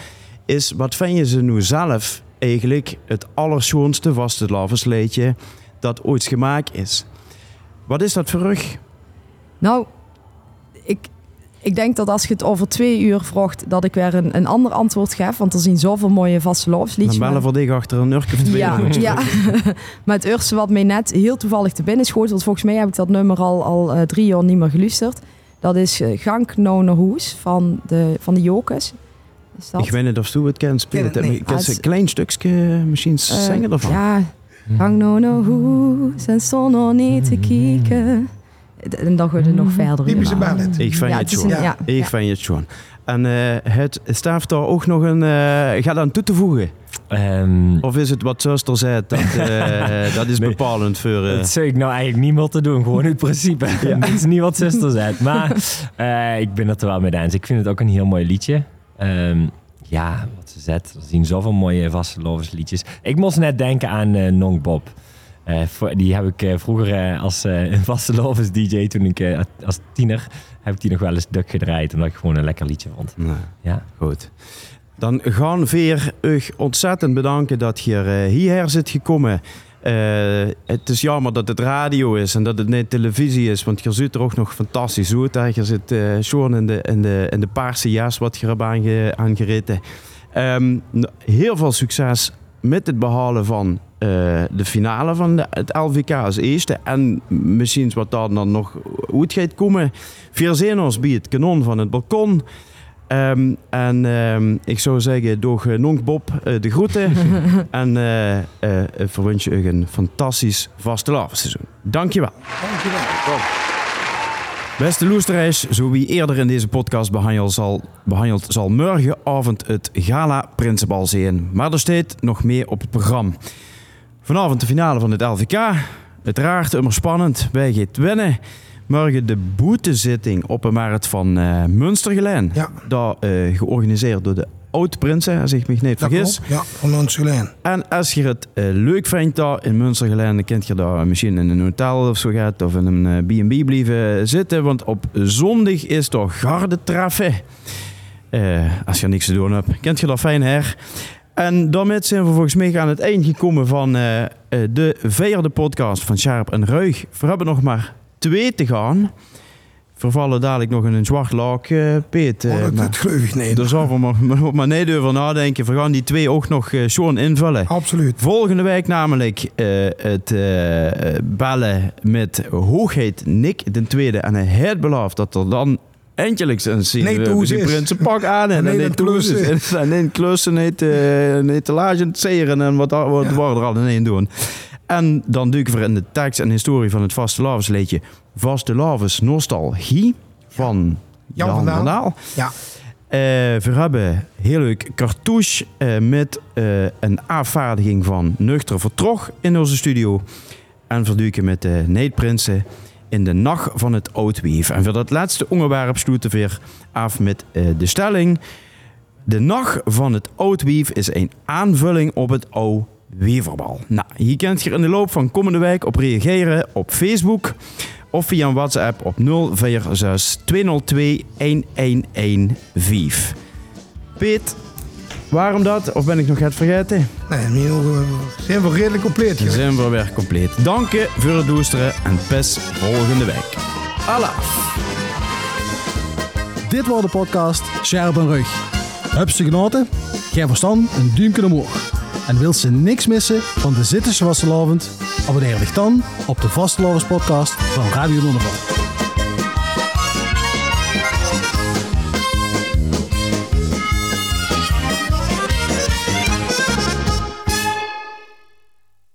is wat vind je ze nu zelf eigenlijk het allerschoonste vastelavondsleedje dat ooit gemaakt is? Wat is dat voor rug? Nou, ik denk dat als je het over twee uur vraagt, dat ik weer een, een ander antwoord geef. Want er zijn zoveel mooie vastelovensliedjes. Dan bellen voor dich achter een urk of twee. Ja, ja. (laughs) maar het eerste wat mij net heel toevallig te binnen schoot, want volgens mij heb ik dat nummer al, al eh, drie jaar niet meer geluisterd. Dat is eh, Gank Nonerhoes van de, van de Jokers. Is dat? Ik weet niet of du het kent spelen. Ken. Ik kan Ah, een klein stukje misschien Eh, zingen ervan. Ja, Gank Nonerhoes en stond nog niet te kijken. En dan gaat het nog verder. Typische in. ballet. Ik vind Ja, het ja, Ik ja. vind het schon. En eh, het staat daar ook nog een... eh gaat aan toe te voegen? Ehm, Of is het wat zuster zei, dat, eh, (laughs) dat is Nee. bepalend voor... eh, Dat zou ik nou eigenlijk niet meer te doen. Gewoon het principe. (laughs) Dat is niet wat zuster zei. Maar eh, ik ben het er wel mee eens. Ik vind het ook een heel mooi liedje. Ehm, ja, wat ze zet. Er zien zoveel mooie vastelovensliedjes. Ik moest net denken aan eh Nong Bob. Eh, die heb ik eh, vroeger eh, als (laughs) een vastelovens DJ, toen ik als tiener, heb ik die nog wel eens duk gedraaid. Omdat ik gewoon een lekker liedje vond. nou, Ja. goed. Dan gaan we u ontzettend bedanken dat je hierher zit gekomen. Het is jammer dat het radio is en dat het niet televisie is, want je ziet er ook nog fantastisch uit. hè. Je zit schoon in de, in, de, in de paarse jas wat je hebt aange, aangereten. Ehm, n- heel veel succes met het behalen van eh, de finale van de, het LVK als eerste. En misschien wat daar dan nog uit gaat komen. Vier zenuws bij het kanon van het balkon. Ehm, en ehm, ik zou zeggen, door uh, Nonk Bob eh, de groeten. (laughs) en eh eh, eh, verwens je een fantastisch vastelavondseizoen. Dankjewel. Dankjewel. Beste Loesterreis, zo wie eerder in deze podcast behandeld zal, behandeld, zal morgenavond het Gala Prinsenbal zijn. Maar er staat nog meer op het programma. Vanavond de finale van het LVK. Uiteraard immer spannend. Wij gaan winnen. Morgen de boetezitting op een markt van Münstergelijn. Ja. Eh, georganiseerd door de Oud-Prinsen, als ik me niet Dat vergis. klopt. Ja, van ons gelijn. En als je het eh, leuk vindt daar in Münstergelijn, dan kunt je daar misschien in een hotel of zo gaat of in een B&B blijven zitten. Want op zondag is er gardetraffen. Als je niks te doen hebt, kent je dat fijn her. En daarmee zijn we volgens mij aan het eind gekomen van eh, eh, de vierde podcast van Sharp en Ruig. We hebben nog maar twee te gaan. Vervallen dadelijk nog in een zwart laak, eh Peet. Oh, eh, dat, maar- dat geloof ik niet. daar zal we maar, (laughs) maar, maar niet over nadenken. We gaan die twee ook nog eh, schoon invullen. Absoluut. Volgende week namelijk het bellen met hoogheid Nick de tweede. En hij heeft beloofd dat er dan eindelijk zien Nee, we toes zijn is. prinsenpak aan. En Nee, dan is. En in klussen niet, etalage zeren en wat, wat Ja. waren er al in één doen. En dan duiken we in de tekst en historie van het Vaste Lavensleedje. Vaste Lavens Nostalgie van Jan Jan, van Daal. van Daal. Ja. Eh, we hebben heel leuk cartouche eh, met eh, een afvaardiging van Nuchter Vertrog in onze studio. En verduiken met de Neetprinsen in de nacht van het Oudweef. En voor dat laatste onderwerp sluiten we weer af met eh, de stelling. De nacht van het Oudweef is een aanvulling op het oude weverbal. Nou, hier kunt je in de loop van komende week op reageren op Facebook of via WhatsApp op 046 202 1115. Piet, waarom dat? Of ben ik nog het vergeten? Nee, zijn we redelijk compleet zijn we weer compleet. Dank je voor het luisteren en bis volgende week. Allah. Dit was de podcast Scherp en Rug. Heb ze genoten? Geef verstand een duimpje omhoog. En wil ze niks missen van de Zittische Vastelavond? Abonneer je dan op de Vastelavonds podcast van Radio Donderval.